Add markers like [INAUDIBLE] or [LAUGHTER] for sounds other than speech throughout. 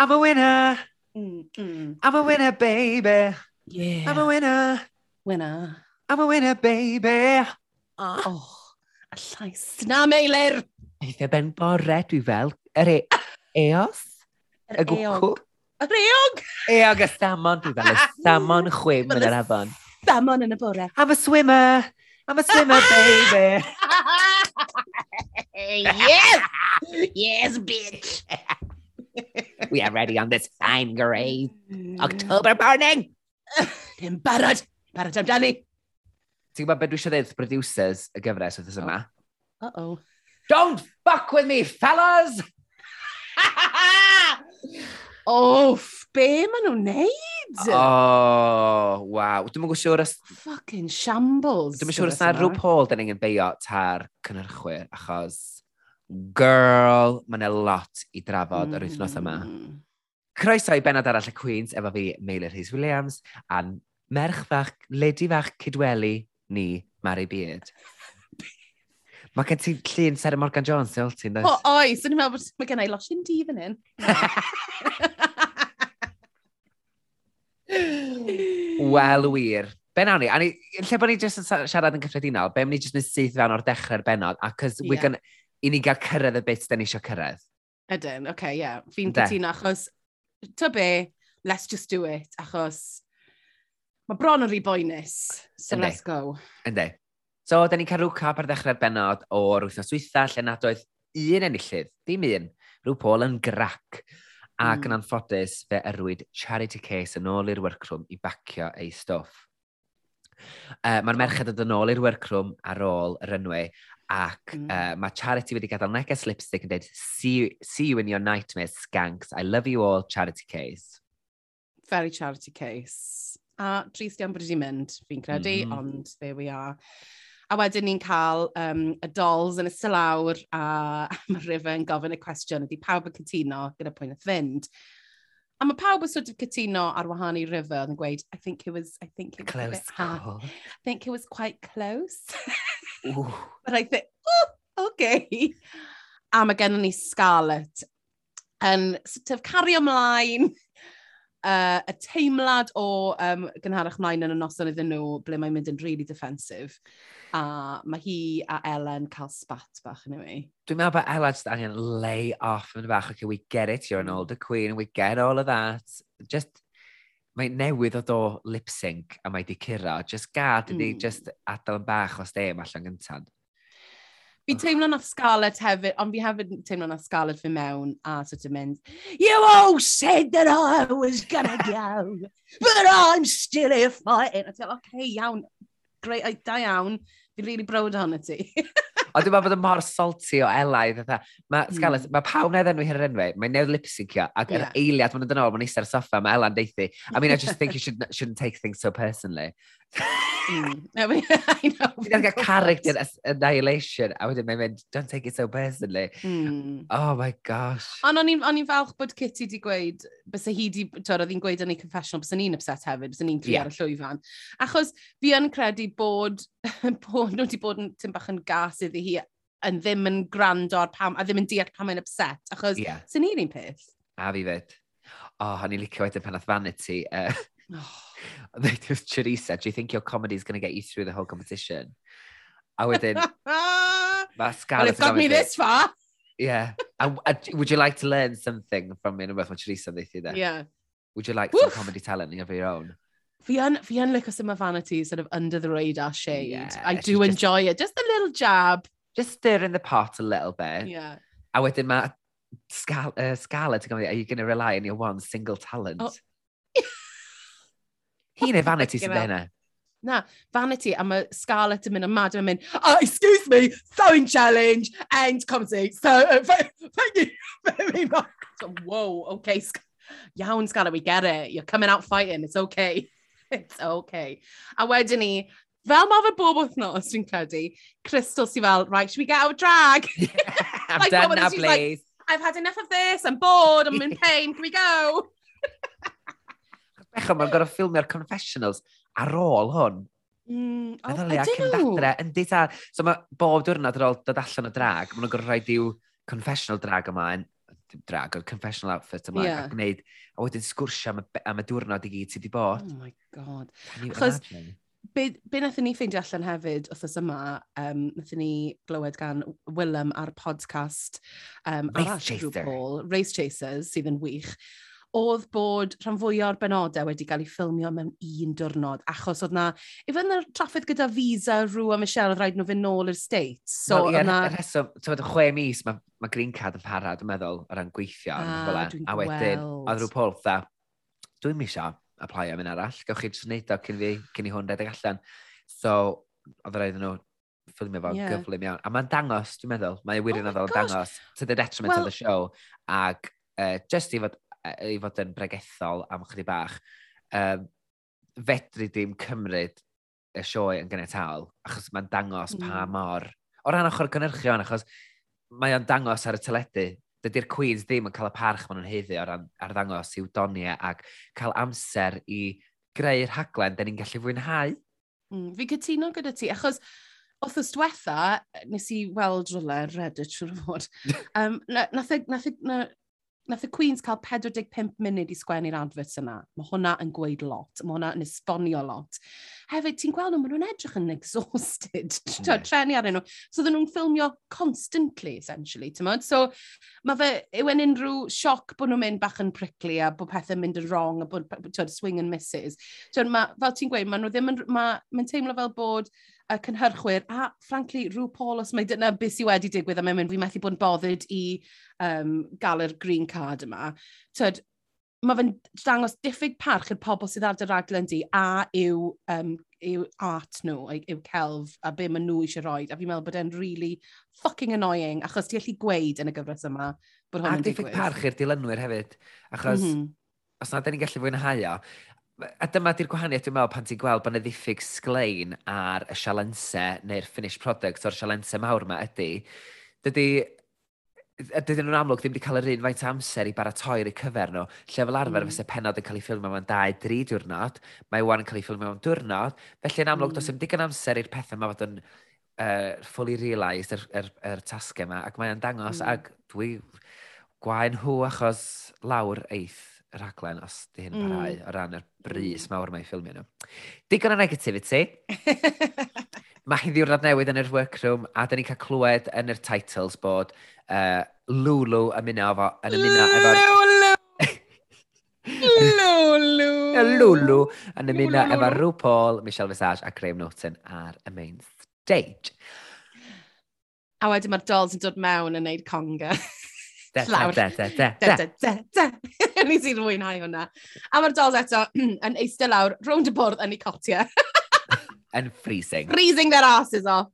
I'm a winner. Mm, mm. I'm a winner, baby. Yeah. I'm a winner. Winner. I'm a winner, baby. Ah. Oh, oh a llais na meilir. Eitha e ben bore, dwi fel, yr e [LAUGHS] eos, y gwcw. Yr eog! Eog a samon, dwi fel, y [LAUGHS] samon chwim yn yr afon. Salmon yn y bore. I'm a swimmer. I'm a swimmer, baby. [LAUGHS] yes! Yes, bitch! [LAUGHS] we are ready on this fine grey mm. October morning. [LAUGHS] Dim barod, barod amdani. Ti'n gwybod beth dwi eisiau dweud producers y gyfres wrth yma? Uh-oh. Don't fuck with me, fellas! [LAUGHS] Off, be maen nhw'n neud? Oh, waw. Dwi'n mwyn siŵr os... Fucking shambles. Dwi'n mwyn siŵr os na rhyw pôl dyn ni'n beio ta'r cynnyrchwyr, achos Girl, mae'n yna lot i drafod mm. yr wythnos yma. Mm. Croeso i benod arall y Queens efo fi, Meilir Rhys Williams, a merch fach, lady fach cydweli ni, Mari Beard. [LAUGHS] Mae gen ti llun Sarah Morgan Jones, yw'r ti'n dweud? O, oes, o'n i'n meddwl bod mae gen i losin di fan hyn. [LAUGHS] Wel wir. Be nawn ni? A ni, lle bod ni jyst yn siarad yn cyffredinol, be ni jyst yn syth fewn o'r dechrau'r benod, a cos yeah. gonna, i ni gael cyrraedd y bit da ni eisiau cyrraedd. Ydyn, oce, okay, ie. Yeah. Fi'n cytuno achos, ta be, let's just do it, achos mae bron yn rhy boenus, so Yndi. let's go. Ynddi. So, da ni'n cael rhyw cap ar ddechrau'r benod o'r wythnos wytha, lle nad oedd un enillydd, dim un, rhyw Paul yn grac. Ac mm. yn anffodus, fe yrwyd charity case yn ôl i'r workroom i bacio ei stoff. Uh, Mae'r merched yn ôl i'r workroom ar ôl yr enwau, Ac mm. uh, mae Charity wedi gadael neges lipstick yn dweud, see, you, see you in your nightmares, skanks. I love you all, Charity Case. Very Charity Case. A trist iawn bod wedi mynd, fi'n credu, mm ond there we are. A wedyn ni'n cael um, y dolls yn y sylawr a, [LAUGHS] a mae River yn gofyn y cwestiwn ydy pawb yn cytuno gyda pwynt y fynd. A mae pawb yn sort of cytuno ar wahân i River yn gweud, I think it was, I think it was close call. I think it was quite close. [LAUGHS] But I think, oh, okay. A mae gennym ni Scarlett yn sort of cario ymlaen uh, y teimlad o um, gynharach mlaen yn y noson iddyn nhw, ble mae'n mynd yn really defensive. A mae hi a Ellen cael spat bach yn anyway. Dwi'n meddwl bod Ellen just angen lay off yn bach, okay, we get it, you're an mm. older queen, we get all of that. Just, mae newydd o do lip sync a mae di curo. Just gad mm. i ni mm. just adael yn bach o stem allan gyntaf. Fi ah. teimlo na Scarlett hefyd, ond fi hefyd teimlo na Scarlett fi mewn a sort of mynd, You all said that I was gonna [LAUGHS] go, but I'm still here fighting. A ti'n okay, iawn, greit, da iawn, fi'n really brod ohono ti. Ond dwi'n meddwl bod yn mor salty o elaidd. Hmm. Mae Scarlett, mm. mae pawb na ddenw hi'r enwau, mae'n newid lipsyncio, ac yr yeah. eiliad, mae'n dod yn ôl, mae'n eistedd ar y soffa, mae Ela'n deithi. I mean, I just think you should, shouldn't take things so personally. [LAUGHS] Mm. I know. [LAUGHS] Ti'n gael character annihilation, a wedyn mae'n mynd, don't take it so personally. Mm. Oh my gosh. Ond o'n i'n falch bod Kitty di gweud, bys hi di, twr, oedd hi'n gweud yn ei confessional, bys ni'n upset hefyd, bys ni'n cri yeah. ar y llwyfan. Achos fi yn credu bod, [LAUGHS] bod nhw wedi bod yn tym bach yn gas iddi hi yn ddim yn gwrando ar pam, a ddim yn deall pam yn upset, achos yeah. sy'n ni'n un peth. A fi fyd. O, oh, o'n i'n licio wedyn pan oedd Vanity, uh, [SIGHS] Charissa, do you think your comedy is going to get you through the whole competition? A wedyn, mae well, it's got me this far. Yeah. And, uh, would you like to learn something from me? Rhywbeth mae Charissa ddeithi there? Yeah. Would you like Woof. some comedy talent of your own? Fi yn, fi yn licio some of Vanity sort of under the radar shade. Yeah, I do just- enjoy it. Just a little jab. Just stir in the pot a little bit. Yeah. A wedyn mae Scar uh, Scarlett gofyn, are you going to rely on your one single talent? Oh. [LAUGHS] Hi neu [LAUGHS] Vanity hell. beina. Na, Vanity, a mae Scarlett yn mynd yn mad, yn mynd, oh, excuse me, sewing challenge and comedy. So, uh, [LAUGHS] thank you very much. So, whoa, okay. Sc Iawn, Scarlett, we get it. You're coming out fighting. It's okay. [LAUGHS] It's okay. A wedyn ni, fel mae fe bob wythnos, dwi'n credu, Crystal sy'n fel, right, should we get out drag? I'm Like, done now, she's like- please. I've had enough of this. I'm bored. I'm in pain. Can we go? Bechon, mae'n gorau ffilmio'r confessionals ar ôl hwn. Mm, oh, Meddylia, cyn dadre, yn dita... So mae bob diwrnod ar ôl dod allan o drag, mae'n gorau rhaid i'w confessional drag ymlaen, drag o'r confessional outfit ymlaen, yeah. a gwneud, a wedyn sgwrsio am, am y diwrnod i gyd sydd wedi bod. Oh my god. Achos, be, be nathon ni ffeindio allan hefyd wrthos yma, um, nathon ni glywed gan Willem ar podcast um, Race arall, Chaser. Paul, Race Chasers, sydd yn wych oedd bod rhan fwyaf o'r benodau wedi cael ei ffilmio mewn un diwrnod, achos oedd na, efo yna traffaith gyda visa, rhyw a Michelle, oedd rhaid nhw fynd nôl i'r States. So, no, ie, yna... y rheswm, ti'n meddwl, chwe mis, mae ma Green Card yn parad, yn meddwl, o ran gweithio. Ah, a wedyn, oedd rhyw pwrdd dda, dwi'n misio apply am un arall, gawch chi jyst wneud o cyn, fi, cyn i hwn redeg allan. So, oedd rhaid nhw ffilmio fo'n yeah. gyflym iawn. A mae'n dangos, dwi'n meddwl, mae'n oh wirioneddol oh yn dangos to the detriment well, of the show. Ac uh, just i fod i fod yn bregethol am chdi bach, um, fedru dim cymryd y sioe yn genetol, achos mae'n dangos mm. pa hmm. mor... O ran ochr gynnyrchion, achos mae o'n dangos ar y teledu, dydy'r Queens ddim yn cael y parch maen nhw'n heddi o ran ar ddangos i'w doniau ac cael amser i greu'r haglen, da ni'n gallu fwynhau. Mm, fi cytuno gyda ti, achos Othos diwetha, nes i weld rola Reddit siwr o fod. [LAUGHS] Um, nath, e, nath, e, nath, nath y Queens cael 45 munud i sgwennu'r adfert yna. Mae hwnna yn gweud lot, mae hwnna yn esbonio lot. Hefyd, ti'n gweld nhw, maen nhw'n edrych yn exhausted, [LAUGHS] yeah. treni arnyn nhw. So, dyn nhw'n ffilmio constantly, essentially, ti'n? So, mae fe, yw yn unrhyw sioc bod nhw'n mynd bach yn prickly a bod pethau'n mynd yn wrong a bod, ti'n swing and misses. Ti'n ma, fel ti'n gweud, maen nhw ddim yn, mae'n ma teimlo fel bod y cynhyrchwyr, a frankly, rhyw Paul, os mae dyna beth sydd wedi digwydd a mae'n mynd, fi'n methu bod yn bothered i um, gael yr green card yma. Tyd, mae fe'n dangos diffyg parch i'r pobl sydd ar dy raglen di a yw, um, yw art nhw, yw celf a be maen nhw eisiau rhoi. A fi'n meddwl bod e'n really fucking annoying, achos ti allu gweud yn y gyfres yma bod hwn yn digwydd. A diffyg parch i'r dilynwyr hefyd, achos mm -hmm. os na da ni'n gallu fwynhau o, a dyma di'r gwahaniaeth dwi'n meddwl pan ti'n gweld bod yna ddiffyg sglein ar y sialensau neu'r finished product o'r sialensau mawr yma ydy, dydy dydyn nhw'n amlwg ddim wedi cael yr un faint amser i baratoi'r eu cyfer nhw. Lle fel arfer, mm. fysa penod yn cael ei ffilmio mewn 2-3 diwrnod, mae wan yn cael ei ffilmio mewn diwrnod, felly yn amlwg mm. does ddim digon amser i'r pethau yma fod yn uh, fully realised, yr, yr, yr tasgau yma, ac mae'n dangos, mm. ac dwi gwaen hw achos lawr eith y rhaglen os di hyn mm. parhau o ran yr bris hmm. mawr mae'n ffilmio nhw. Digon o negativity. [LAUGHS] mae hi ddiwrnod newydd yn yr workroom a dyn ni'n cael clywed yn yr titles bod uh, Lulu ymuno efo... Yn ymuno efo... Lulu! [LAUGHS] Lulu yn ymuno efo RuPaul, Michelle Visage a Graham Norton ar y main stage. A wedyn mae'r dolls yn dod mewn yn neud conga. [LAUGHS] Llawr. Da, da, da, da, da, da, da. [LAUGHS] Ni sy'n mwynhau hwnna. A mae'r dolls eto [CLEARS THROAT] yn eistedd lawr, rownd y bwrdd yn ei cotia. [LAUGHS] Yn freezing. Freezing their asses off.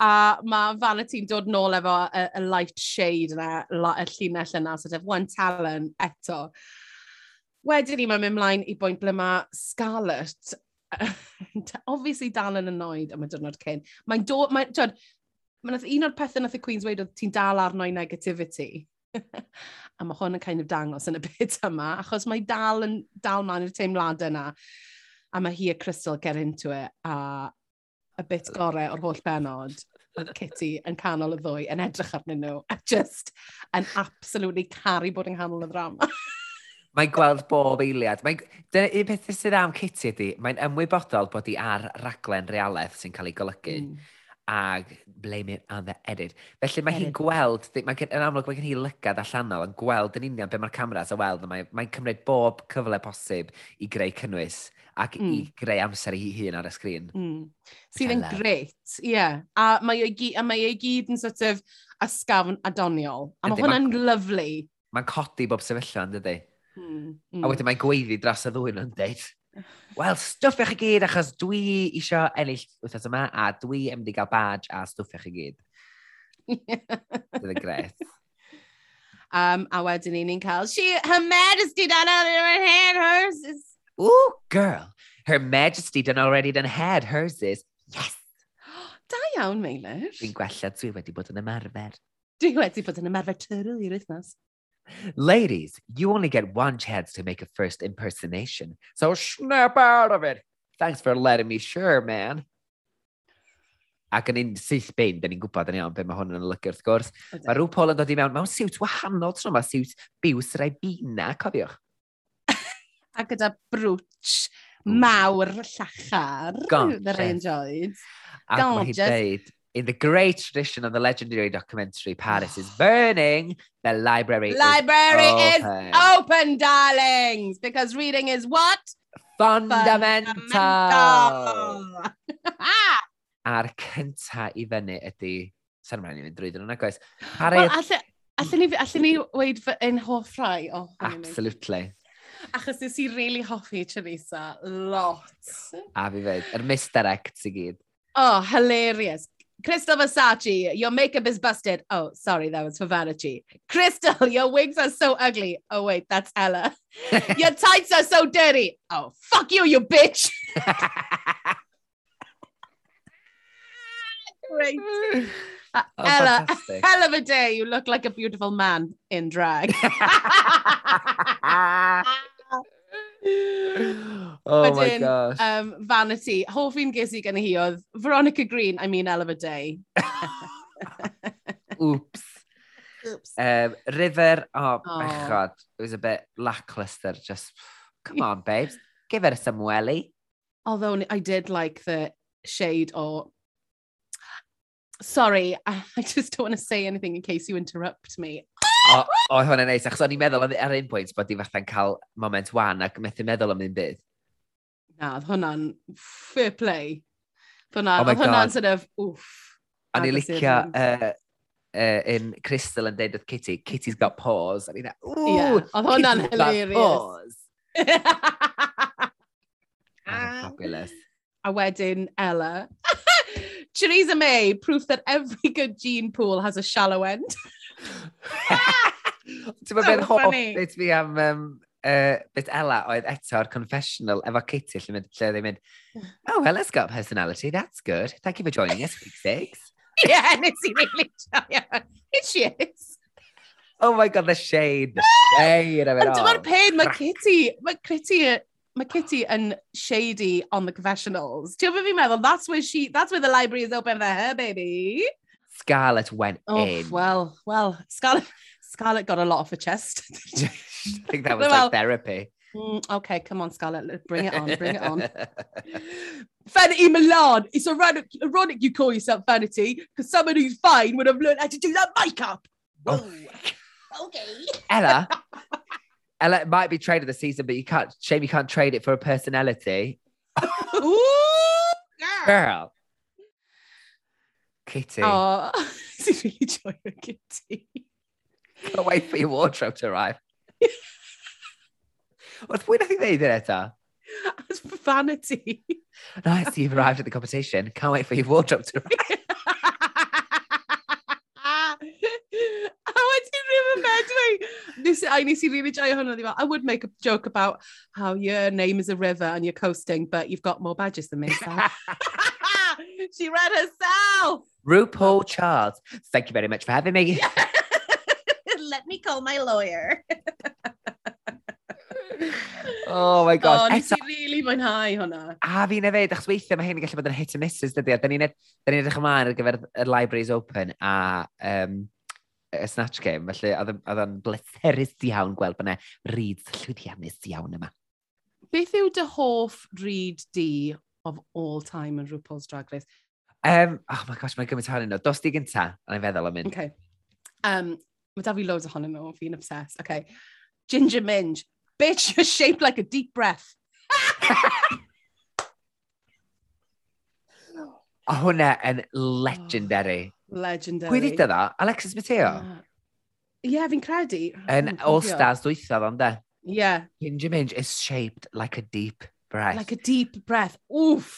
A mae Valentine dod nôl efo y, y light shade yna, y llinell yna, sort of one talent eto. Wedyn ni, mae'n mynd mlaen i bwynt ble mae Scarlett [LAUGHS] obviously dal yn annoyed am y diwrnod cyn. Mae'n dod, mae'n, ti'n mae'n un o'r pethau nath y Queen's weid oedd ti'n dal arno i negativity. [LAUGHS] a mae hwn yn kind of dangos yn y [LAUGHS] bit yma, achos mae dal yn dal mlaen i'r teimladau yna. A mae hi a Crystal get into it, a y bit gorau o'r holl benod, Kitty yn canol y ddwy yn edrych arnyn nhw, a just yn absolutely caru bod yng nghanol y ddrama. [LAUGHS] Mae'n gweld bob eiliad. Mae, dyna un peth sydd am Kitty ydy, mae'n ymwybodol bod hi ar raglen realaeth sy'n cael ei golygu. Mm ag blame it on the edit. Felly mae hi'n gweld, mae gen, yn amlwg mae gen hi lygad allanol yn gweld yn union be mae'r cameras a weld, mae'n mae cymryd bob cyfle posib i greu cynnwys ac mm. i hmm. greu amser i hi hun ar y sgrin. Mm. Sydd yn greit, ie. Yeah. A mae ei gyd, a mae ei gyd yn sort of asgafn adoniol. A mae hwnna'n lyflu. Mae'n codi bob sefyllfa, yn dydy? Mm. Mm. A hmm. wedyn mae'n gweiddi dros y ddwy'n yn deud. Wel, stwff eich i gyd, achos dwi isio ennill wythnos yma, a dwi yn mynd i gael badge a stwff eich i gyd. Bydd yn gret. Um, [LAUGHS] a wedyn ni ni'n cael, she, her majesty done already had hers is... Ooh, girl, her majesty done already done had hers is, yes! [GASPS] Da iawn, Meilir. Dwi'n gwella, dwi wedi bod yn ymarfer. Dwi wedi bod yn ymarfer tyrl i'r wythnos. Ladies, you only get one chance to make a first impersonation, so snap out of it. Thanks for letting me share, man. Ac yn un syth bein, da ni'n gwybod yn iawn beth mae hwn yn olygu wrth gwrs. Mae rhyw Paul yn dod i mewn mewn siwt wahanol tro yma, siwt biws rai bina, cofiwch. [LAUGHS] A gyda brwch mawr llachar, Gorgeous. that I enjoyed. Ac mae hi dweud, in the great tradition of the legendary documentary Paris is Burning, the library Library is open, is open darlings, because reading is what? Fundamental. Fundamental. A'r cynta i fyny ydy... Sa'n rhaid i fynd drwy dyn nhw'n agos. Well, allan ni, allan ni weid fy yn hoff rai o hynny? Absolutely. Achos nes i really hoffi Teresa, lot. A fi fyd, yr misdirect i gyd. Oh, hilarious. Crystal Versace, your makeup is busted. Oh, sorry, that was for vanity. Crystal, your wigs are so ugly. Oh, wait, that's Ella. [LAUGHS] Your tights are so dirty. Oh, fuck you, you bitch. [LAUGHS] Great. [SIGHS] Uh, Oh, Ella, fantastic. hell of a day. You look like a beautiful man in drag. [LAUGHS] [LAUGHS] oh Wedyn, my gosh. Um, vanity. Hoff un ges i gan hi oedd Veronica Green, I mean hell of a day. [LAUGHS] Oops. Oops. Um, River, oh, oh, bechod. It was a bit lackluster, just, come on, babes. Give her some welly. Although I did like the shade or... Sorry, I, [LAUGHS] I just don't want to say anything in case you interrupt me. Oedd hwnna'n neis, achos o'n i'n meddwl ar un pwynt bod i fatha'n cael moment wan ac methu meddwl am un bydd. Na, oedd hwnna'n fair play. Hwnna, oh oedd hwnna'n sort of, oof. O'n i'n licio uh, uh, Crystal yn deud wrth Kitty, Kitty's got paws. O'n i'n dweud, ooh, yeah, oedd hwnna'n hilarious. [LAUGHS] Fabulous. A wedyn Ella. [LAUGHS] Theresa May, proof that every good gene pool has a shallow end. [LAUGHS] [LAUGHS] Ti'n mynd beth hoff beth fi am um, uh, beth Ella oedd eto'r confessional efo Kitty lle, mynd, lle ddim mynd, oh well, let's got personality, that's good. Thank you for joining us, week six. [LAUGHS] yeah, nes i really joio. It's she is. Oh my god, the shade, the [LAUGHS] shade of it all. Dyma'r pen, mae Kitty, mae Kitty, mae Kitty yn shady on the confessionals. Ti'n beth fi'n meddwl? That's where she, that's where the library is open for her, baby. Scarlett went Oh, in. well, well, Scarlett, Scarlett got a lot off her chest. [LAUGHS] [LAUGHS] I think that was Well- like therapy. Mm, okay, come on, Scarlett, let- bring it on, bring it on. [LAUGHS] Vanity Milan, it's ironic, ironic you call yourself Vanity, because someone who's fine would have learned how to do that makeup. Oh. Okay. Ella, Ella might be trade of the season, but you can't. Shame you can't trade it for a personality, Ooh, girl. girl. Kitty, Oh, [LAUGHS] this is really joyous, Kitty. can't wait for your wardrobe to arrive. [LAUGHS] What's pwynt nath i ddeud yn eto? It's for vanity. Nice, you've arrived at the competition. Can't wait for your wardrobe to arrive. [LAUGHS] A wedyn remember dwi, nes, I nes i really joio hwnna, di fel, I would make a joke about how your name is a river and you're coasting, but you've got more badges than me. So. [LAUGHS] she read herself. RuPaul Charles, thank you very much for having me. [LAUGHS] Let me call my lawyer. [LAUGHS] oh my gosh. Oh, Eto... i really mwynhau hwnna. A fi na fed, achos weithiau mae hyn yn gallu bod yn hit and misses, dydy. Da ni'n edrych ymlaen ar gyfer y Libraries Open a um, y Snatch Game, felly oedd o'n bleserus iawn gweld bod yna ryd llwyddiannus iawn yma. Beth yw dy hoff ryd di of all time yn RuPaul's Drag Race? Um, oh my gosh, mae'n gymaint ohonyn nhw. Dos di gynta, ond i'n feddwl am mynd. Okay. Um, mae da fi loads ohonyn nhw, fi'n obsessed. Okay. Ginger Minge. Bitch, you're shaped like a deep breath. A hwnna yn legendary. Oh, legendary. Pwy ddita dda? Alexis Mateo? Ie, yeah, fi'n credu. Yn All Stars dwythaf, ond de? Ie. Yeah. Ginger Minge is shaped like a deep breath. Like a deep breath. Oof!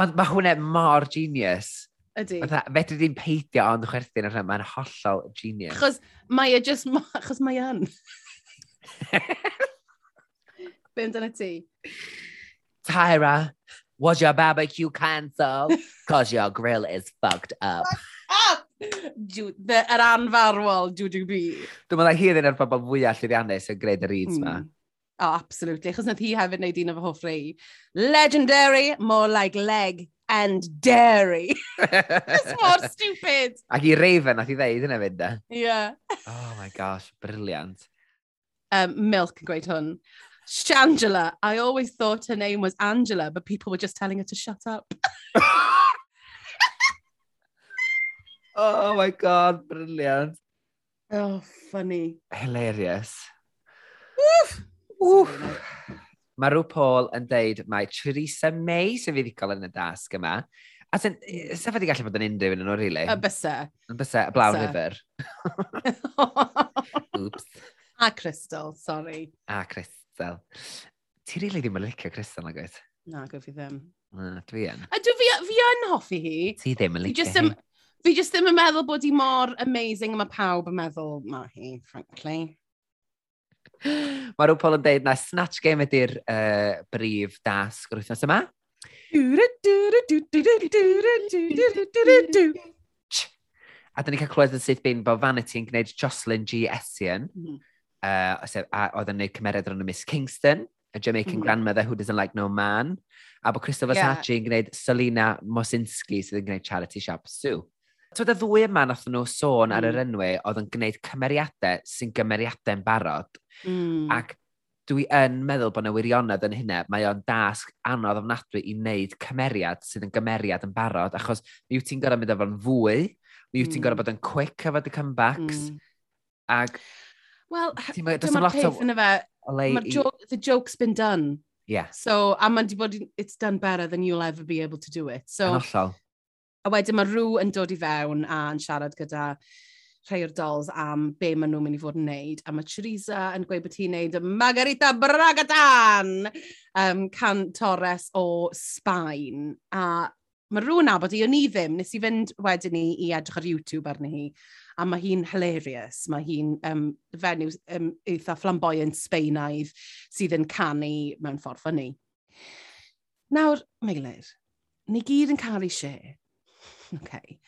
Ond mae hwnna mor genius. Ydy. Fedri di'n peidio ond chwerthin ar hynny, mae'n hollol genius. Chos mae e just, [LAUGHS] chos mae an. [LAUGHS] Be amdano ti? Tyra, was your barbecue cancelled? Cos your grill is fucked up. up! Yr anfarwol, Juju B. Dwi'n meddwl hi ddyn nhw'r bobl fwyaf llyddiannus yn gwneud yr eats mm. ma. Hmm. Oh, absolutely. Chos nath hi hefyd wneud un o fy hoff rei. Legendary, more like leg and dairy. [LAUGHS] It's more stupid. Ac i Raven nath i ddeud yna fynd e. Yeah. oh my gosh, brilliant. Um, milk yn gweud hwn. Shangela. I always thought her name was Angela, but people were just telling her to shut up. [LAUGHS] oh my god, brilliant. Oh, funny. Hilarious. Woof! Wff! Mae rhyw Paul yn deud mae Theresa May sy'n fuddugol yn y dasg yma. A sy'n sef wedi gallu bod yn unrhyw yn nhw, really? Y bysa. Y bysa, y blawn river. [LAUGHS] Oops. A Crystal, sorry. A Crystal. Ti rili really ddim yn licio Crystal, na oes? Na, gyf i ddim. Na, dwi yn. A dwi fi, fi yn hoffi hi. Ti ddim yn licio hi. Fi jyst ddim yn meddwl bod hi mor amazing, mae pawb yn meddwl mae hi, frankly. Mae rhyw Paul yn deud na Snatch Game ydy'r uh, brif dasg yr wythnos yma. A dyn ni cael clywed yn syth bin bod Vanity yn gwneud Jocelyn G. Essien. Mm. Uh, a oedd yn gwneud cymeriad o'n Miss Kingston, a Jamaican mm. grandmother who doesn't like no man. A bod Christopher yeah. Sachi yn gwneud Selina Mosinski sydd yn gwneud Charity Shop Sue. Tywed y ddwy yma nath nhw sôn mm. ar yr mm. enwi oedd yn gwneud cymeriadau sy'n gymeriadau'n barod. Mm. Ac dwi yn meddwl bod yna wirionedd yn hynna, mae o'n dasg anodd ofnadwy i wneud cymeriad sydd yn gymeriad yn barod, achos mi yw ti'n gorau mynd efo'n fwy, mi yw ti'n mm. gorau bod yn quick efo dy comebacks, mm. ac... Wel, dyma peth yn efe, the joke's been done. Yeah. So, a mae'n di bod, it's done better than you'll ever be able to do it. So, yn A wedyn mae rhyw yn dod i fewn a yn siarad gyda rhai o'r dolls am be maen nhw'n mynd i fod yn neud. A mae Teresa yn gweud bod hi'n wneud Margarita Bragadan, um, can Torres o Sbaen. A mae rhywun abod i, o'n i ddim, nes i fynd wedyn ni i edrych ar YouTube arni hi, a mae hi'n hilarious, mae hi'n um, fenyw um, eitha flamboyant Sbaenaidd sydd yn canu mewn ffordd ffynnu. Nawr, Meilir, ni gyd yn caru share okay.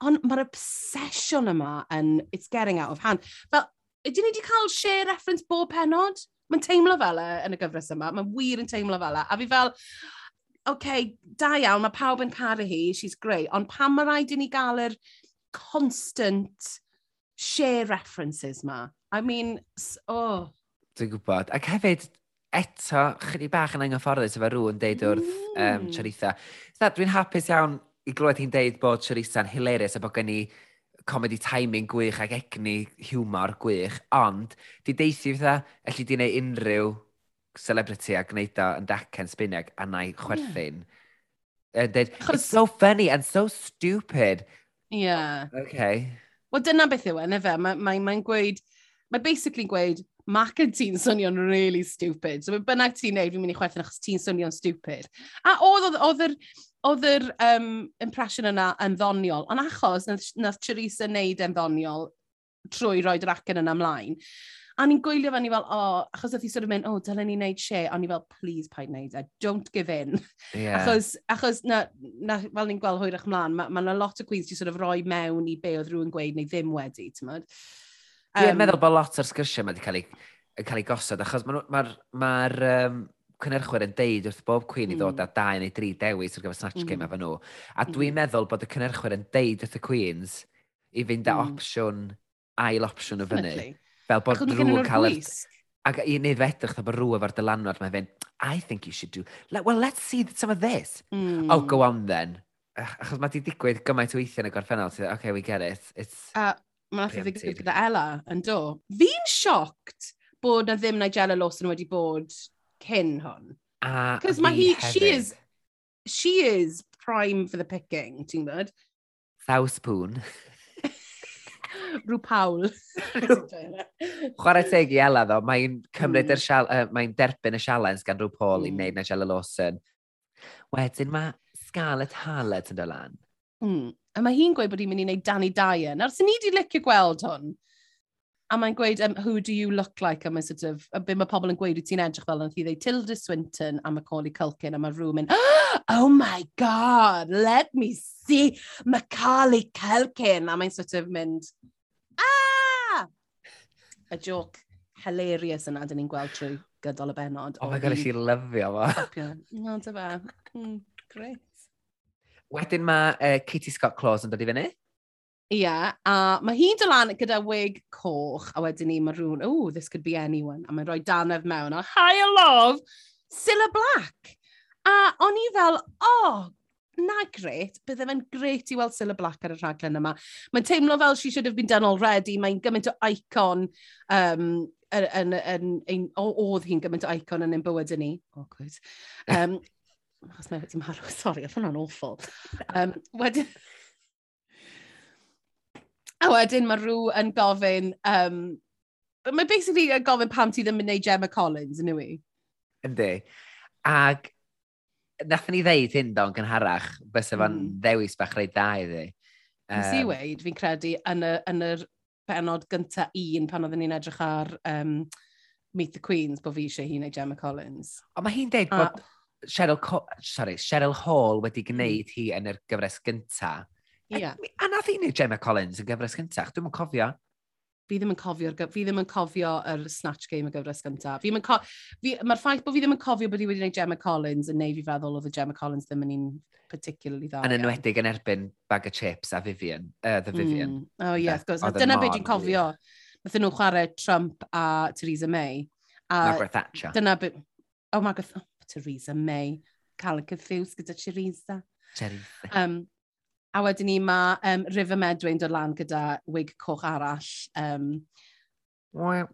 Ond mae'r obsession yma yn, it's getting out of hand. Fel, ydyn ni wedi cael share reference bob penod? Mae'n teimlo fel e yn y gyfres yma, mae'n wir yn teimlo fel e. A fi fel, okay, da iawn, mae pawb yn caru hi, she's great, ond pam mae rhaid i ni gael yr constant share references ma? I mean, oh. Dwi'n gwybod. Ac hefyd, eto, chyddi bach yn anghyfforddus efo rhywun deud wrth mm. um, Charitha. Dwi'n hapus iawn i glywed hi'n deud bod Charisa'n hilarious a bod gen i comedy timing gwych ac egni humor gwych, ond di deithi fatha, allu di wneud unrhyw celebrity a gwneud o yn dacen sbineg a na i chwerthin. Yeah. Dweud, it's so funny and so stupid. Yeah. Okay. Wel, dyna beth yw e, nefe? Mae'n mae, mae gweud, mae basically gweud, Mac yn ti'n swnio'n really stupid. So, bynnag ti'n neud, fi'n mynd i chwerthin achos ti'n swnio'n stupid. A oedd, oedd yr, oedd yr um, impression yna yn ddoniol, ond achos nath, nath Teresa wneud yn ddoniol trwy roed yr acen yna ymlaen, a ni'n gwylio fan ni fel, o, oh, achos oedd hi sort of mynd, o, oh, dylen ni wneud she, a ni fel, please paid wneud e, don't give in. Yeah. Achos, achos na, na, fel ni'n gweld hwyrach mlaen, mae ma, ma lot o queens di sort of roi mewn i be oedd rhywun gweud neu ddim wedi, ti'n mynd? Um, yeah, meddwl bod lot o'r sgyrsiau mae wedi cael ei, cael ei gosod, achos mae'r ma, r, ma, r, um, cynnyrchwyr yn deud wrth bob Queen mm. i ddod hmm. â dau neu dri dewis ar gyfer Snatch Game mm. efo nhw. A dwi'n mm. meddwl bod y cynnyrchwyr yn deud wrth y Queens i fynd â mm. opsiwn, ail opsiwn o fyny. Fel bod rhyw'n cael yr... Ac i wneud fedrych, bod rhyw efo'r dylanwad mae'n fynd, I think you should do, like, well, let's see some of this. Mm. Oh, go hmm. on then. Achos mae di digwydd gymaint o weithiau yn y gorffennol. Okay, we get it. It's uh, Mae'n atho ddigwydd gyda Ella yn do. Fi'n sioct bod na ddim Nigella Lawson wedi bod cyn hwn. Because mae hi, hefyd. she is, she is prime for the picking, ti'n gwybod? Thaw spoon. [LAUGHS] Rhyw Paul. [LAUGHS] Chwarae teg i Ela ddo, mae'n cymryd mm. sial, uh, mae'n derbyn y sialens gan rhyw Paul mm. i wneud Nigella Lawson. Wedyn mae Scarlett Harlett yn dod lan. Mm. A mae hi'n gweud bod hi'n mynd i wneud Danny Dyer. Nawr, sy'n ni wedi licio gweld hwn? A mae'n gweud, um, who do you look like? A mae sort of, a be mae pobl yn gweud wyt ti'n edrych fel, ond hi ddeud Tilda Swinton a Macaulay Culkin, a mae rhywun mynd, [GASPS] oh my god, let me see Macaulay Culkin. A mae'n sort of mynd, ah! Y joke hilarious yna, dyn ni'n gweld trwy gydol y benod. Oh my god, eisiau lyfio fo. No, dy fa. Mm, great. Wedyn mae uh, Katie Scott Claus yn dod i fyny. Ie, a mae hi'n dod lan gyda wig coch, a wedyn ni mae rhywun, oh, this could be anyone, a mae'n rhoi danedd mewn, a hi a love, Cilla Black. A o'n i fel, oh, na gret, bydde fe'n gret i weld Cilla Black ar y rhaglen yma. Mae'n teimlo fel she should have been done already, mae'n gymaint o icon um, yn, yn, yn, yn, oedd hi'n gymaint o icon yn ein bywyd ni. Awkward. Um, Achos mae wedi marw, sori, oedd hwnna'n awful. Um, wedyn, A wedyn mae rhyw yn gofyn, um, mae basically yn gofyn pam ti ddim yn neud Gemma Collins, yn yw i? Yndi. Ac nathon ni ddeud hyn do'n gynharach, bys efo'n mm. ddewis bach reit da iddi. Um, Nes i weid, fi'n credu, yn, y, yn yr benod gynta un pan oedden ni'n edrych ar um, Meet the Queens, bod fi eisiau hi neu Gemma Collins. Ond mae hi'n deud bod Cheryl, Co sorry, Cheryl Hall wedi mm. gwneud hi yn yr gyfres gyntaf. Yeah. A nath i wneud Gemma Collins yn gyfres gyntaf, dwi'n cofio. Fi ddim yn cofio, fi ddim yn cofio yr snatch game y gyfres gyntaf. Mae'r ffaith bod fi ddim yn cofio bod i wedi gwneud Gemma Collins yn neud fi feddwl oedd y Gemma Collins ddim yn un particularly dda. Yn enwedig yn erbyn bag of chips a Vivian, uh, the hmm. Vivian. Mm. Oh yeah, of course. Dyna beth dwi'n cofio. Nath nhw chwarae Trump a Theresa May. A Margaret Thatcher. Dyna beth... Oh, Margaret... Oh, Theresa May. Cael y cyffiws gyda Theresa. Theresa. Um, A wedyn ni mae um, River Medway'n dod lan gyda wig coch arall. Um, Mae'n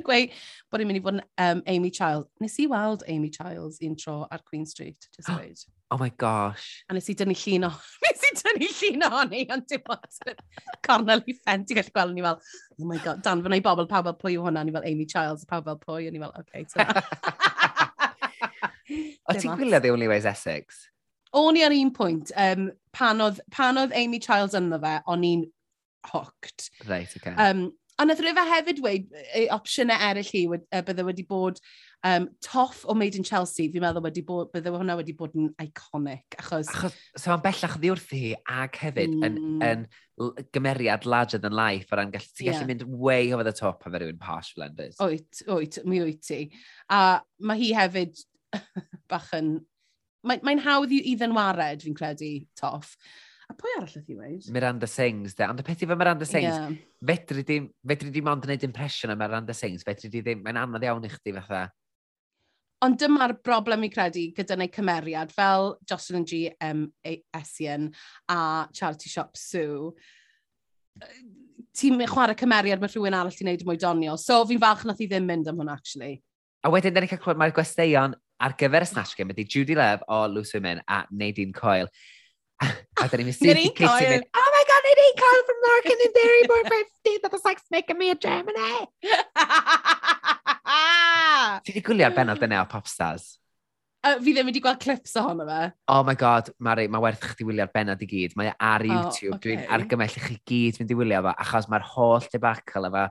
gweud bod i'n mynd i fod yn um, Amy Childs. Nes i weld Amy Childs un tro ar Queen Street, just [GASPS] dweud. Oh my gosh. A nes i dynnu llun o... [LAUGHS] nes i dynnu llun o ohoni, ond dim ond cornel i ffent i gallu gweld. Ni fel, oh my god, dan fyna i bobl, pawb fel pwy yw hwnna. Ni fel Amy Childs, pawb fel pwy. Ni fel, oce, okay, O [LAUGHS] ti'n gwylio The Only Ways Essex? o'n i ar un pwynt, um, pan, oedd, pan oedd Amy Childs ynddo fe, o'n i'n hooked. Right, okay. Um, a nath rhywbeth hefyd dweud, ei opsiynau eraill hi wed, uh, bydde wedi bod um, toff o Made in Chelsea, fi'n meddwl wedi bod, bydde hwnna wedi bod yn iconic. Achos, achos so mae'n bellach ddiwrth hi ag hefyd mm. yn, yn gymeriad larger than life o ran gallu, ti'n yeah. gallu mynd way over the top am rhywun posh blenders. Oet, oet, mi oet ti. A mae hi hefyd [LAUGHS] bach yn mae'n mae hawdd i, i ddynwared, fi'n credu, toff. A pwy arall ydych chi weid? Miranda Sings, de. Ond y peth i fe Miranda Sings, yeah. fedri di, fedri di mond yn gwneud impression am Miranda Sings, fedri di ddim, mae'n anodd iawn i chdi fatha. Ond dyma'r broblem i credu gyda neu cymeriad, fel Jocelyn G. M. Essien a Charity Shop Sue, ti'n chwarae cymeriad mae rhywun arall i wneud mwy donio. So fi'n falch nath i ddim mynd am hwnna, actually. A wedyn, da ni'n cael clywed mae'r gwesteion ar gyfer y Snatch Game ydy Judy Love o Loose Women a Nadine Coyle. [LAUGHS] a da ni'n mynd sy'n Katie mynd, oh my god, Nadine Coyle from Larkin and Dairy Boy 50, [LAUGHS] that was like making me a Gemini. [LAUGHS] Ti di gwylio'r benod yna o Popstars? Uh, fi ddim wedi gweld clips ohono fe. Oh my god, Mari, mae werth chdi wylio'r benod i gyd. Mae e ar YouTube, oh, okay. dwi'n argymell i chi gyd mynd i wylio fo, achos mae'r holl debacle efo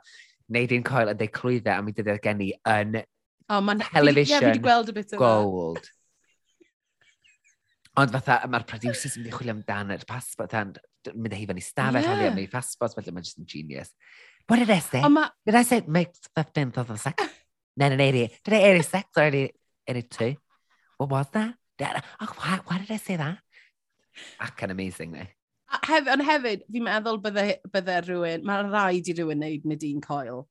Nadine Coyle yn deud clwyddau a mi dydy'r gen i yn Oh, man, television. Ie, fi wedi gweld y bit Gold. Ond fatha, mae'r producers yn mynd i chwilio amdano, amdano'r passport, mynd i hi fan i stafell, yeah. holi'n ei passport, felly mae'n just yn genius. What did I say? Ma... Did I say make 15,000 sex? of the second? no, no, no, Did I 86 or 80, 82? What was that? Did I... oh, why, why did I say that? Ac yn amazing, ne? Hef, ond hefyd, fi'n meddwl bydde, bydde rhywun, mae'n rhaid i rhywun wneud Nadine Coyle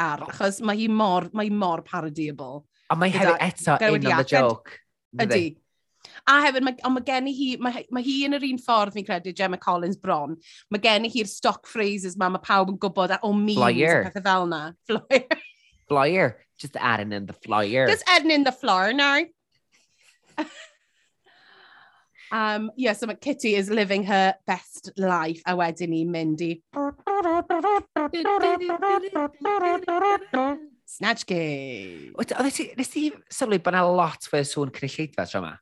ar, achos mae hi mor, mae hi mor parodiable. A mae hefyd eto un on the joke. Ydy. A hefyd, mae, ond mae gen i hi, mae, mae hi yn yr un ffordd fi'n credu, Gemma Collins bron, mae gen i hi'r stock phrases ma, mae pawb yn gwybod o memes Flyer. a pethau fel na. [LAUGHS] Flyer. Flyer. Just adding in the flyer. Just adding in the flyer now. [LAUGHS] Um, yeah, so mae Kitty is living her best life a wedyn ni mynd i... Snatch Game. Nes ti sylwi bod yna lot fwy sŵn cynulleidfa tro yma?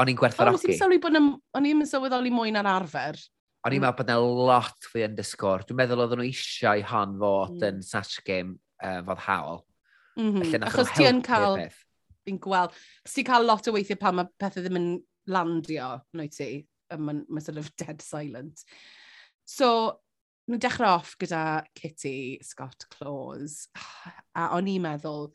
O'n i'n gwerthfarogi. O'n i'n sylwi bod yna... O'n i'n sylweddoli mwy na'r arfer. O'n i'n meddwl bod yna lot fwy yn dysgwr. Dwi'n meddwl oedd nhw eisiau hon fod mm. yn Snatch Game uh, fod hawl. Mm -hmm. Achos ti yn cael... Fi'n gweld... Ti'n cael lot o weithiau pan mae pethau ddim yn landio, no ti, mae'n ma sort of dead silent. So, nhw'n dechrau off gyda Kitty Scott Claus, a o'n i'n meddwl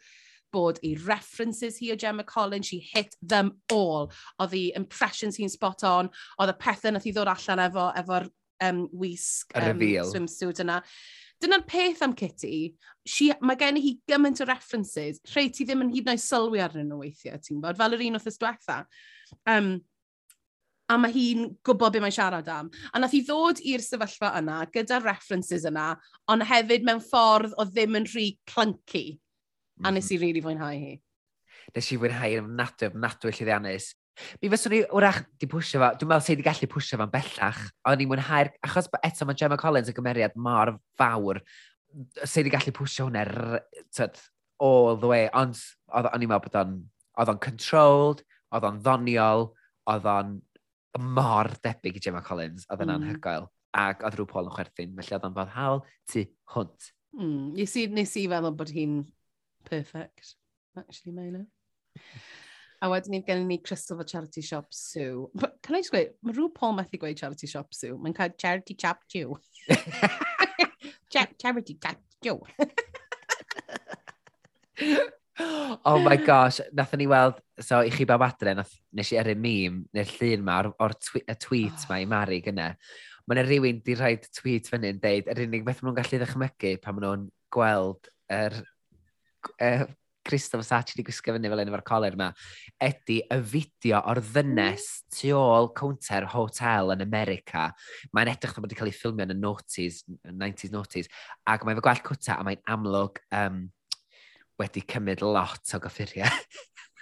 bod i references hi o Gemma Collins, she hit them all. Oedd the impressions hi'n spot on, oedd y pethau nath i ddod allan efo, efo'r um, wisg um, swimsuit yna. Dyna'r peth am Kitty, she, mae gen i hi gymaint o references, rhaid ti ddim yn hyd yn oed sylwi arnyn nhw weithiau, ti'n bod, fel yr un o'r diwetha. Um, a mae hi'n gwybod beth mae'n siarad am. A nath hi ddod i'r sefyllfa yna gyda'r references yna, ond hefyd mewn ffordd o ddim yn rhy clunky. A nes mhm. i rili really fwynhau hi. Nes i fwynhau yn ofnadwy, ofnadwy llyddiannus. Mi fyswn i, wrach, di pwysio fo, dwi'n meddwl sef wedi gallu pwysio fo'n bellach, ond ni'n mwynhau'r, achos eto mae Gemma Collins yn gymeriad mor fawr, sef wedi gallu pwysio hwnna all the way, ond oedd o'n i'n meddwl bod o'n, oedd o'n controlled, oedd o'n ddoniol, oedd o'n mor debyg i Gemma Collins, oedd o'n mm. anhygoel, ac oedd rhyw Paul yn chwerthin, felly oedd o'n bod hawl tu hwnt. Mm. Nes, i, nes i feddwl bod hi'n perfect, actually, Milo. A wedyn ni gen ni Crystal fo Charity Shop Sue. But can I just gweud, mae rhyw Paul methu gweud Charity Shop Sue. Mae'n cael Charity Chap Jew. [LAUGHS] Cha charity Chap Jew. [LAUGHS] oh my gosh, nathon ni weld, so i chi bawb adre, nath, nes i erin mîm, neu'r llun ma, o'r, or twi y tweet oh. ma i Mari gyna. Mae yna rhywun di rhaid tweet fyny yn deud, yr unig beth maen nhw'n gallu ddechmygu pan maen nhw'n gweld yr... Er, Christoph Sachi wedi gwisgo fyny fel un efo'r coler yma, ydy y fideo o'r ddynes mm. tu ôl counter hotel yn America. Mae'n edrych bod wedi cael ei ffilmio yn y noughties, 90s noughties, ac mae'n fy gwell cwta a mae'n amlwg um, wedi cymryd lot o goffuriau.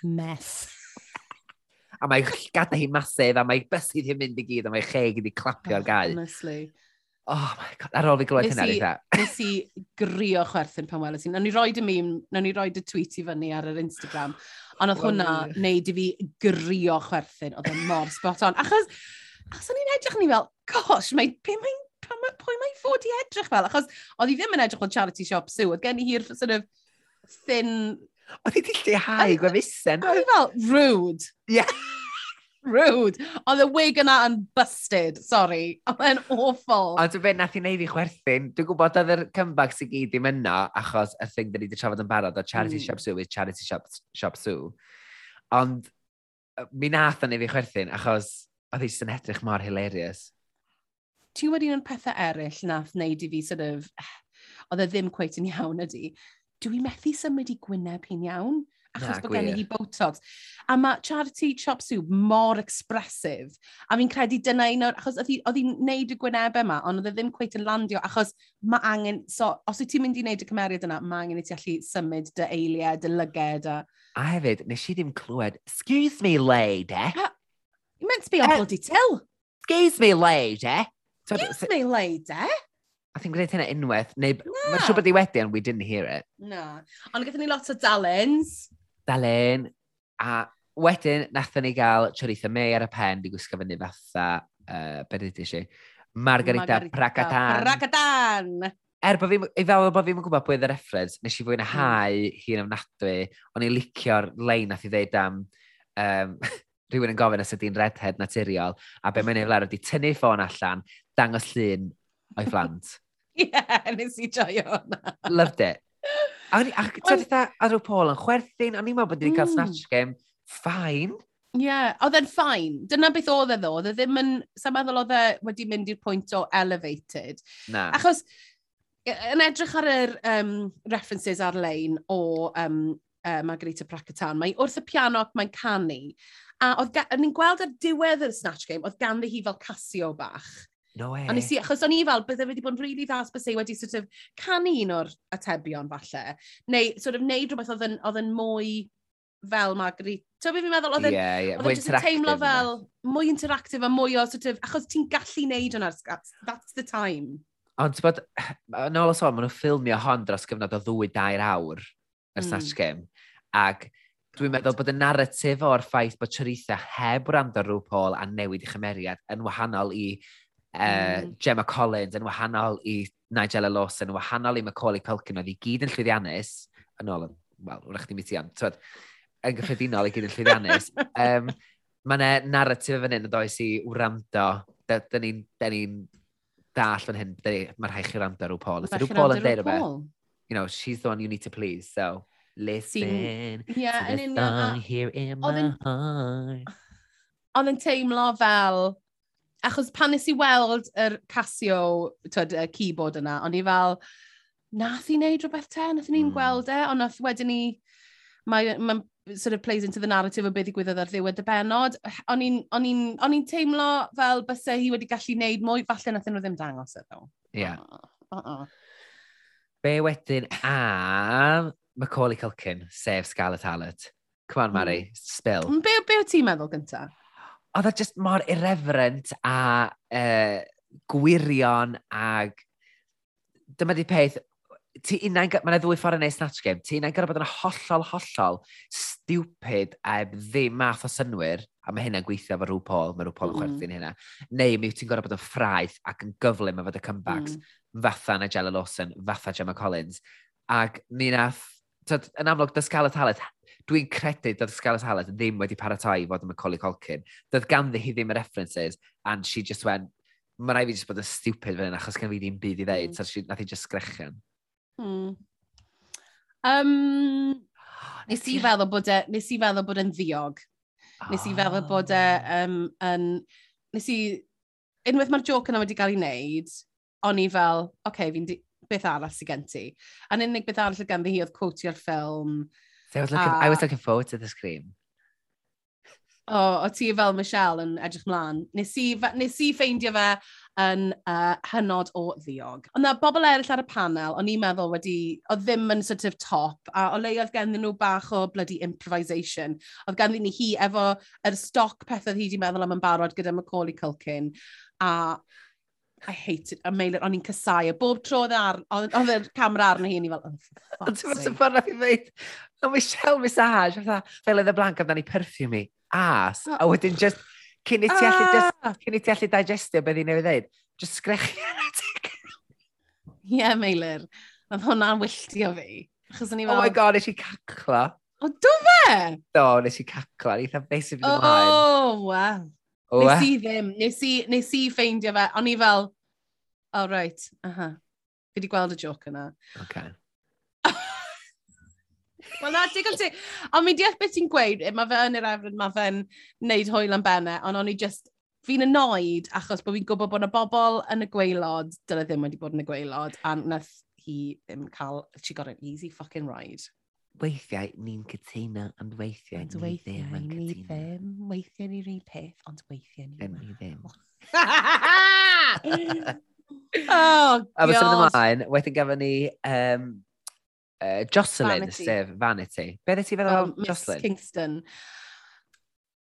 Mess. [LAUGHS] a mae gada hi masif, a mae bysydd hi'n mynd i gyd, a mae cheg wedi clapio ar oh, gau. Honestly. Oh my god, ar ôl fi glywed hynna eitha. Nes i grio chwerthin pan weles i. Nawn ni roed y mîm, nawn ni roed y tweet i fyny ar yr Instagram. Ond oedd hwnna neud i fi grio chwerthin. Oedd e mor spot on. Achos, achos o'n i'n edrych ni fel, gosh, mae, pe mae'n, pwy mae'n fod i edrych fel? Achos oedd hi ddim yn edrych fel charity shop sw. Oedd gen i hi'r sort of, thin... Oedd hi di lleihau gwefusau. Oedd hi fel, rude. Yeah. [LAUGHS] rude. Oedd y wig yna yn busted, sorry. Oedd e'n awful. Ond dwi'n beth nath i wneud i chwerthin, dwi'n gwybod oedd yr comeback sy'n gyd ddim yna, achos y thing da ni wedi trafod yn barod o Charity mm. Shop Sue is Charity Shop, Shop Sue. Ond mi nath o'n ei fi chwerthin, achos oedd hi sy'n edrych mor hilarious. Ti wedi un pethau eraill nath wneud i fi sort of... [SIGHS] Oedd e ddim cweith yn iawn ydy dwi methu symud i Gwyneb hi'n iawn, achos bod gen i hi Botox. A mae Charity Chop Soup mor expressive. A fi'n credu dyna un o'r... Achos oedd hi'n neud y gwynebau yma, ond oedd e ddim cweith yn landio, achos mae angen... So, os wyt ti'n mynd i wneud y cymeriad yna, mae angen i ti allu symud dy eiliau, dy lyged. A, a hefyd, nes i ddim clywed, excuse me, lady. Uh, you meant to be on uh, bloody till. Excuse me, lady. Excuse me, lady. A ti'n gwneud hynna unwaith, neu no. mae'n siŵr bod i wedi ond we didn't hear it. No. Ond gyda ni lot o dalens. Dalen. A wedyn, nathon ni gael Choritha May ar y pen, di gwisgo fyny fatha, uh, beth ydy si? Margarita, Margarita Pracatan. Pracatan! Er bod fi, i fel bod fi'n gwybod pwy oedd y reference, nes i fwy na hmm. hau mm. hi'n ofnadwy, o'n i'n licio'r lein nath i ddeud am um, [LAUGHS] rhywun yn gofyn os ydy'n redhead naturiol, a be mae'n ei flaen ydy tynnu ffôn allan, dangos llun o'i phlant. Ie, yeah, nes i joio hwnna. Loved it. A Ac, ac ti'n dweud ar y Paul yn chwerthin, o'n i'n meddwl bod wedi cael mm. snatch game, fine. Ie, yeah, oedd e'n ffain. Dyna beth oedd e ddo, oedd e ddim yn, sa'n meddwl oedd e wedi mynd i'r pwynt o elevated. Na. Achos, yn edrych ar yr um, references ar-lein o um, uh, Margarita Pracatan, mae wrth y piano ac mae'n canu. A oedd ni'n gweld ar diwedd y Snatch Game, oedd ganddi hi fel casio bach. No way. A nes i, achos o'n i fel, bydde wedi bod yn rili really ddas bys ei wedi sort of canu un o'r atebion falle. Neu sort of neud rhywbeth oedd yn, oedd yn mwy fel Marguerite. Ti'n byd fi'n meddwl, oedd yn yeah, yeah. Oedd yn teimlo fel mwy interactive a mwy o sort of, achos ti'n gallu neud hwnna, that's the time. Ond ti'n bod, [SIGHS] yn ôl o sôn, maen nhw'n ffilmio hon dros gyfnod o ddwy dair awr y mm. Snatch Game. Ac dwi'n meddwl bod y narratif o'r ffaith bod Charitha heb wrando rhyw Paul a newid i chymeriad yn wahanol i uh, mm. Gemma Collins yn wahanol i Nigella Lawson, yn wahanol i Macaulay Culkin, oedd i gyd yn llwyddiannus, yn ôl, wel, wrach ddim i am, twyd, yn gyffredinol i gyd yn llwyddiannus. [LAUGHS] um, mae yna narratif fan hyn yn does i wrando, da, da ni'n ni dall fan hyn, mae'r rhaid chi wrando rhyw Paul. Rwy'n Paul yn dweud rhywbeth. You know, she's the one you need to please, so listen Sing. yeah, to the song here in my heart. Oedd yn teimlo fel, achos pan nes i weld yr Casio, twyd, y keyboard yna, o'n i fel, nath i wneud rhywbeth te, nath i'n mm. gweld e, ond nath wedyn ni, mae, mae sort of plays into the narrative o beth i gwyddod ar ddiwedd y benod. O'n i'n teimlo fel bysau hi wedi gallu wneud mwy, falle nath nhw ddim dangos e ddo. Ie. Yeah. Uh -uh. Be wedyn am Macaulay Culkin, sef Scarlett Hallett? Come on, Mary, mm. spill. Be, be o ti'n meddwl gyntaf? oedd e just mor irreverent a uh, gwirion ag dyma di peth, ti unain, mae yna ddwy ffordd yn ei snatch game, ti unain gyda bod yn hollol, hollol, stupid a ddim math o synwyr, a mae hynna'n gweithio efo rhyw Paul, mae rhyw Paul yn mm-hmm. mm. chwerthu'n hynna, neu mi wyt ti'n gorau bod yn ffraith ac yn gyflym efo dy comebacks, mm. fatha Nigella Lawson, fatha Gemma Collins, ac ni nath, tyd, yn amlwg, dysgala talent dwi'n credu dod Scarlett Hallett ddim wedi paratoi i fod yn Macaulay Culkin. Doedd ganddi hi ddim y references, and she just went, mae rai fi jyst bod yn stupid fan hyn, achos gen fi ddim byd i ddeud, mm. so she, nath i just sgrechen. Mm. Um, nes i feddwl bod e, nes i feddwl bod e'n ddiog. Nes i feddwl bod e, um, yn, nes i, unwaith mae'r joc yna wedi cael ei wneud, o'n i fel, oce, okay, fi'n beth arall sy'n gen ti. A'n unig beth arall sy'n ganddi hi oedd quotio'r ffilm, So I was looking, a... I was ah. looking forward to the scream. O, o ti fel Michelle yn edrych mlaen. Nes i, nes i ffeindio fe yn uh, hynod o ddiog. Ond na bobl eraill ar y panel, o'n i'n meddwl wedi, o ddim yn sort of top, a o leoedd ganddyn nhw bach o bloody improvisation. Oedd ganddyn ni hi efo yr stoc pethau hi wedi meddwl am yn barod gyda Macaulay Culkin, a I hated a mail it, o'n i'n casau, a bob tro oedd e ar oedd yr e'r camera arno hi, o'n i fel, oh, ond Ti'n fawr ffordd nath i ddweud, o oh, Michelle Visage, fatha, fel oedd y blanc amdani perfum i, as, a wedyn just, cyn i ti allu, just, ah! cyn i ti allu digestio beth i'n newydd ddeud, just sgrechi ar y tig. Ie, Meilir, oedd hwnna'n wylltio fi. Achos o'n i fel... Oh my god, eisiau cacla. O, do fe? Do, nes i cacla, eitha beth sy'n fynd ymlaen. Oh, well. Oh, nes eh? i ddim, nes i, nes i ffeindio fe, o'n i fel, oh right, aha, fi wedi gweld y joc yna. Okay. [LAUGHS] Wel na, digon ti. Ond mi deall beth ti'n gweud, eh, mae fe yn yr efryd, mae fe'n neud hwyl am benne, ond o'n i just, fi'n annoyed achos bod fi'n gwybod bod yna bobl yn y gweilod, dyle ddim wedi bod yn y gweilod, a nath hi ddim cael, she got an easy fucking ride weithiau ni'n cytuno, ond weithiau ond weithiau ni ddim yn cytuno. Ddim. Weithiau ni'r un peth, ond weithiau ni, ni ddim. [LAUGHS] [LAUGHS] oh, God. A fes ymlaen, wedyn gafon ni um, uh, Jocelyn, Vanity. sef Vanity. Be ddeth ti feddwl um, Jocelyn? Miss Kingston.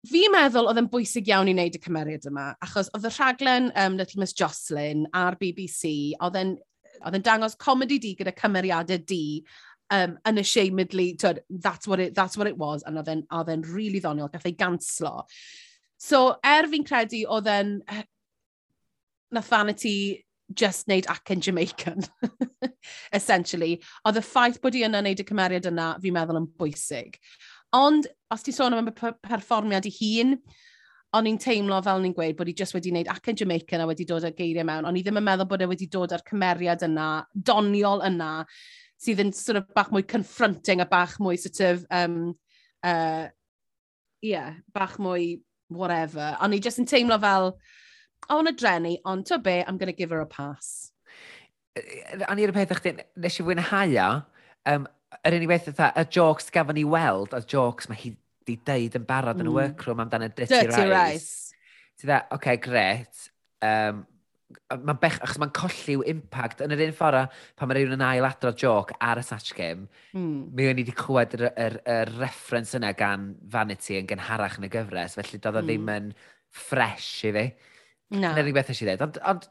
Fi'n meddwl oedd yn bwysig iawn i wneud y cymeriad yma, achos oedd y rhaglen um, Little Miss Jocelyn ar BBC, oedd yn oedd yn dangos comedi di gyda cymeriadau di um, unashamedly, tyd, that's what it, that's what it was, and oedd e'n really rili ddoniol, gath ei ganslo. So, er fi'n credu, oedd e'n, na fanity just wneud ac yn Jamaican, [LAUGHS] essentially. Oedd y ffaith bod i yna wneud y cymeriad yna, fi'n meddwl yn bwysig. Ond, os ti sôn am y perfformiad i hun, o'n i'n teimlo fel ni'n gweud bod i just wedi wneud ac yn Jamaican a wedi dod â geiriau mewn, o'n i ddim yn meddwl bod e wedi dod â'r cymeriad yna, doniol yna, sydd yn sort of bach mwy confronting a bach mwy sort of, um, uh, yeah, bach mwy whatever. Ond ni jyst yn teimlo fel, o, oh, drenu, ond to be, I'm going to give her a pass. O'n i'r peth o'ch nes i fwynhau o, um, yr unig beth ytha, y jokes gafon ni weld, a jokes mae hi di deud yn barod yn y mm. workroom amdano Dirty, Dirty Rice. Rice. Ti dda, oce, okay, gret. Um, mae'n bech, achos mae'n colli'w impact yn yr un ffordd pan mae rhywun yn ail adro joc ar y Snatch Game, mm. mi o'n i wedi clywed yr, yr, yr reference yna gan Vanity yn gynharach yn y gyfres, felly doedd o mm. ddim yn fresh i fi. Na. Dyna'r unig beth eisiau dweud. Ond, ond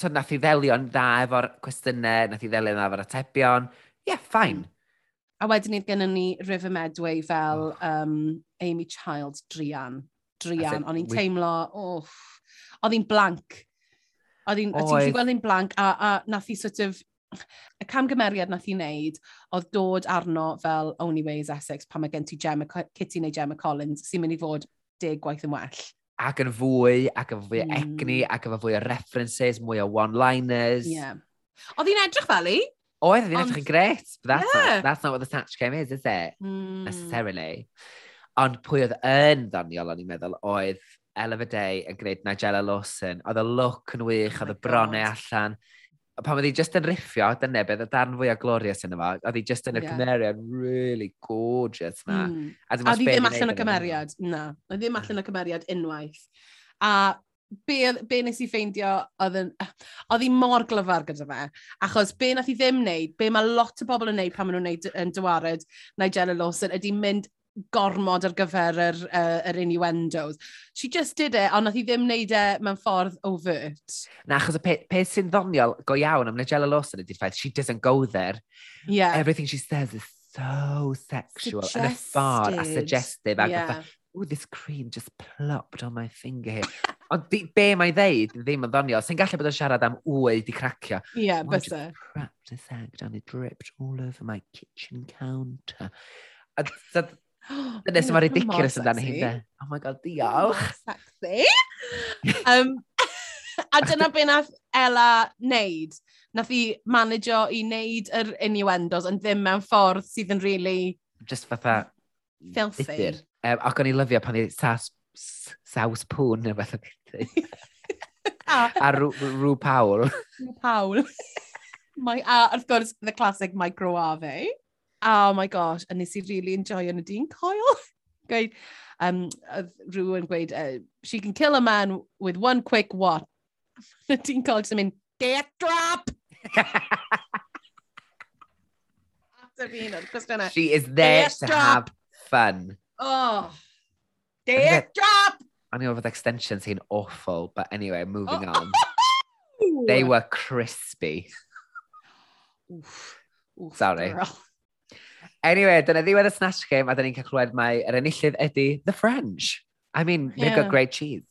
so, nath i ddelio'n dda efo'r cwestiynau, nath i ddelio'n dda efo'r atebion. Ie, yeah, ffain. Hmm. A wedyn ni gynnu ni River Medway fel oh. um, Amy Childs Drian. Drian, o'n i'n teimlo, oh, Oedd hi'n blank Oedd hi'n, ti'n gallu gweld hi'n blank, a, a nath hi sort of, y camgymeriad nath hi wneud oedd dod arno fel Only Ways Essex pan mae gen ti Gemma, Kitty neu Gemma Collins sy'n mynd i fod deg gwaith yn well. Ac yn fwy, ac yn fwy o mm. egni, ac yn fwy o references, mwy o one-liners. Yeah. Oedd hi'n edrych fel i? Oedd hi'n edrych yn gret, but that's, yeah. not, that's not what the snatch game is, is it? Mm. Necessarily. Ond pwy oedd yn ddoniol, o'n i'n meddwl, oedd Elef y Day yn gwneud Nigella Lawson. Oedd y look yn oh wych, oedd oh y bronau allan. A pan oedd hi just yn riffio, dyna beth, y darn fwy o glorious yn yma, oedd hi just yn y yeah. cymeriad really gorgeous na. Mm. A, a oedd hi ddim allan o cymeriad, na. Oedd ddim allan o cymeriad unwaith. A be, be nes i ffeindio oedd yn... Oedd hi mor glyfar gyda fe. Achos be nath i ddim wneud, be mae lot o bobl yn wneud pan maen nhw'n wneud yn dywared Nigella Lawson, ydy mynd gormod ar gyfer yr, uh, yr innuendos. She just did it, ond nath i ddim wneud e mewn ffordd overt. Na, achos y peth, pe sy'n ddoniol go iawn am Nigella Lawson ydy'r ffaith, she doesn't go there. Yeah. Everything she says is so sexual suggested. yn y ffordd a suggestive. Ac yeah. oh, this cream just plopped on my finger here. Ond be mae'n ddeud ddim yn ddoniol. Sy'n gallu bod yn siarad am wei di cracio. Yeah, bysa. Cracked a egg down, it dripped all over my kitchen counter. A [GASPS] Dyna sy'n oh, mor ridiculous yn dan hi, de. Oh my god, diolch. Sexy. um, [LAUGHS] a dyna be nath Ella wneud. Nath i manager i wneud yr innuendos yn ddim mewn ffordd sydd yn really... Just fatha... Filthy. Bitter. Um, ac o'n i lyfio pan i saws, saws pwn neu beth o'n o A rŵ, rŵ Pawl. Rŵ Pawl. [LAUGHS] My, a wrth gwrs, the classic microwave. Oh my gosh, a nes i really enjoy yn y dyn coel. [LAUGHS] Gweud, um, oedd rhywun gweud, uh, she can kill a man with one quick what? Y dyn coel jyst yn mynd, dick drop! Ateb un o'r cwestiynau. She is there Yes, to drop. have fun. Oh, dick drop! I know with extensions seem awful, but anyway, moving Oh. on. [LAUGHS] They were crispy. Oof, oof, Sorry. girl. Anyway, dyna ddiwedd y Snatch Game a dyna ni'n cael clywed mai yr enillydd ydy The French. I mean, yeah. they've got great cheese.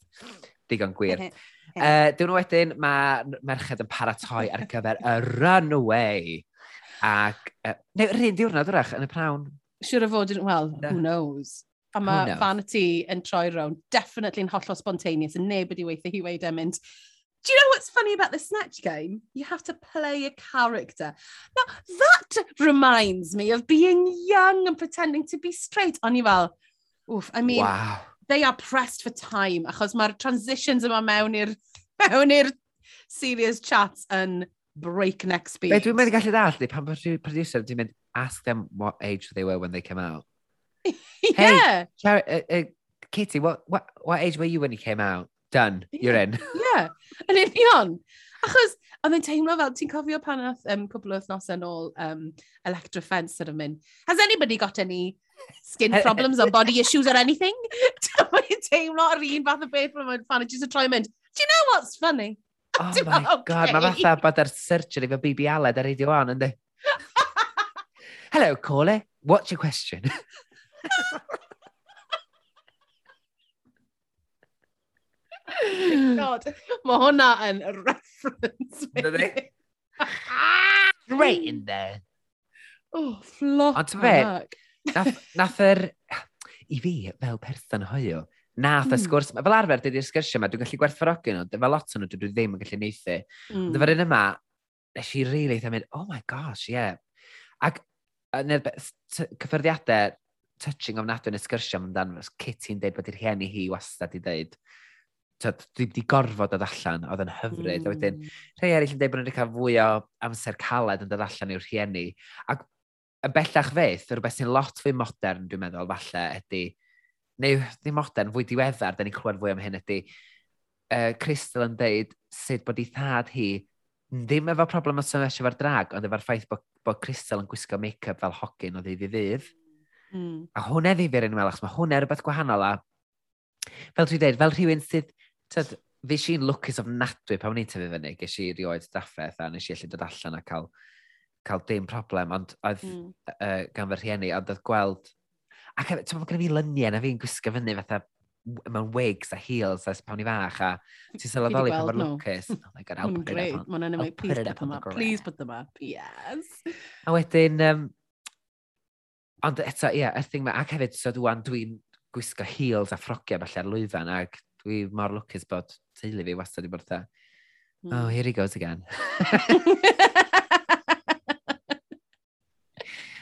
Digon gwir. Uh, Diwn wedyn, mae merched yn paratoi ar gyfer y runaway. Ac, uh, neu, rhan diwrnod wrach yn y prawn. Siwr o fod yn, well, no. who knows. A mae Vanity yn troi rown, definitely yn hollol spontaneous, yn neb wedi weithio hi wedi e mynd, do you know what's funny about the Snatch Game? You have to play a character. Now, that reminds me of being young and pretending to be straight. O'n i fel, oof, I mean, wow. they are pressed for time, achos mae'r transitions yma mewn i'r [LAUGHS] mewn i'r serious chats yn breakneck speed. Be, dwi'n meddwl gallu dall, pan bod producer di mynd, ask them what age they were when they came out. [LAUGHS] yeah. Hey, Char uh, uh, Kitty, what, what, what age were you when you came out? done, yeah. you're in. [LAUGHS] yeah, yn union. Achos, oedd e'n teimlo fel, ti'n cofio pan oedd um, cwbl o wythnos yn ôl um, Electra Fence yn mynd, has anybody got any skin [LAUGHS] problems or body issues or anything? [LAUGHS] Dwi'n teimlo ar un fath o beth pan oedd just yn mynd, do you know what's funny? Oh my okay. god, mae fatha bod ar surgery fe BB Aled ar radio on, ynddi? Hello, caller. What's your question? God, mae hwnna yn reference. Dydy? [LAUGHS] Straight in there. Oh, flop Ond fe, nath, nath yr... I fi, fel person hoio, nath y hmm. sgwrs... Fel arfer, dydy'r sgyrsiau yma, dwi'n gallu gwerthfarogi nhw. Dyfa lot o'n nhw, dwi ddim yn gallu neithi. Mm. Dyfa'r un yma, nes i rili eitha mynd, oh my gosh, yeah. Ac yn yr cyffyrddiadau, touching ofnadwy yn y sgyrsiau amdano, Kitty'n deud bod i'r rhieni hi wastad i ddeud dwi wedi gorfod dod allan, oedd yn hyfryd. Mm. A wedyn, hmm. rhai eraill yn dweud bod nhw wedi cael fwy o amser caled yn dod allan i'w rhieni. Ac y bellach feth, rhywbeth sy'n lot fwy modern, dwi'n meddwl, falle, ydy, neu ddim modern, fwy diweddar, da ni'n clywed fwy am hyn, ydy, uh, Crystal yn dweud sut bod ei thad hi ddim efo problem o symesio efo'r drag, ond efo'r ffaith bod, bod Crystal yn gwisgo make-up fel hogyn o ddydd i ddydd. Mm. A hwnna ddifur yn fel, achos mae hwnna rhywbeth gwahanol a fel dwi'n dweud, fel rhywun sydd Tyd, fi si'n lwcus ofnadwy pan o'n i'n tyfu fyny, ges i rioed daffeth a nes i allu dod allan a cael, cael dim problem, ond oedd mm. uh, gan fy rhieni, ond oedd gweld... Ac ti'n meddwl, gyda fi lyniau na fi'n gwisgo fyny fatha mewn wigs a heels as pawn i fach a ti'n sylweddoli pan mae'r lwcus. Oh my god, [LAUGHS] I'll put it up on, I'll put it up on the ground. Please put them up, yes. A wedyn, um, ond eto, ie, yeah, y thing ma, ac hefyd, so dwi'n dwi gwisgo heels a ffrogiau falle ar lwyfan ac dwi mor lwcus bod teulu fi wastad i bod ta. Mm. Oh, here he goes again. [LAUGHS]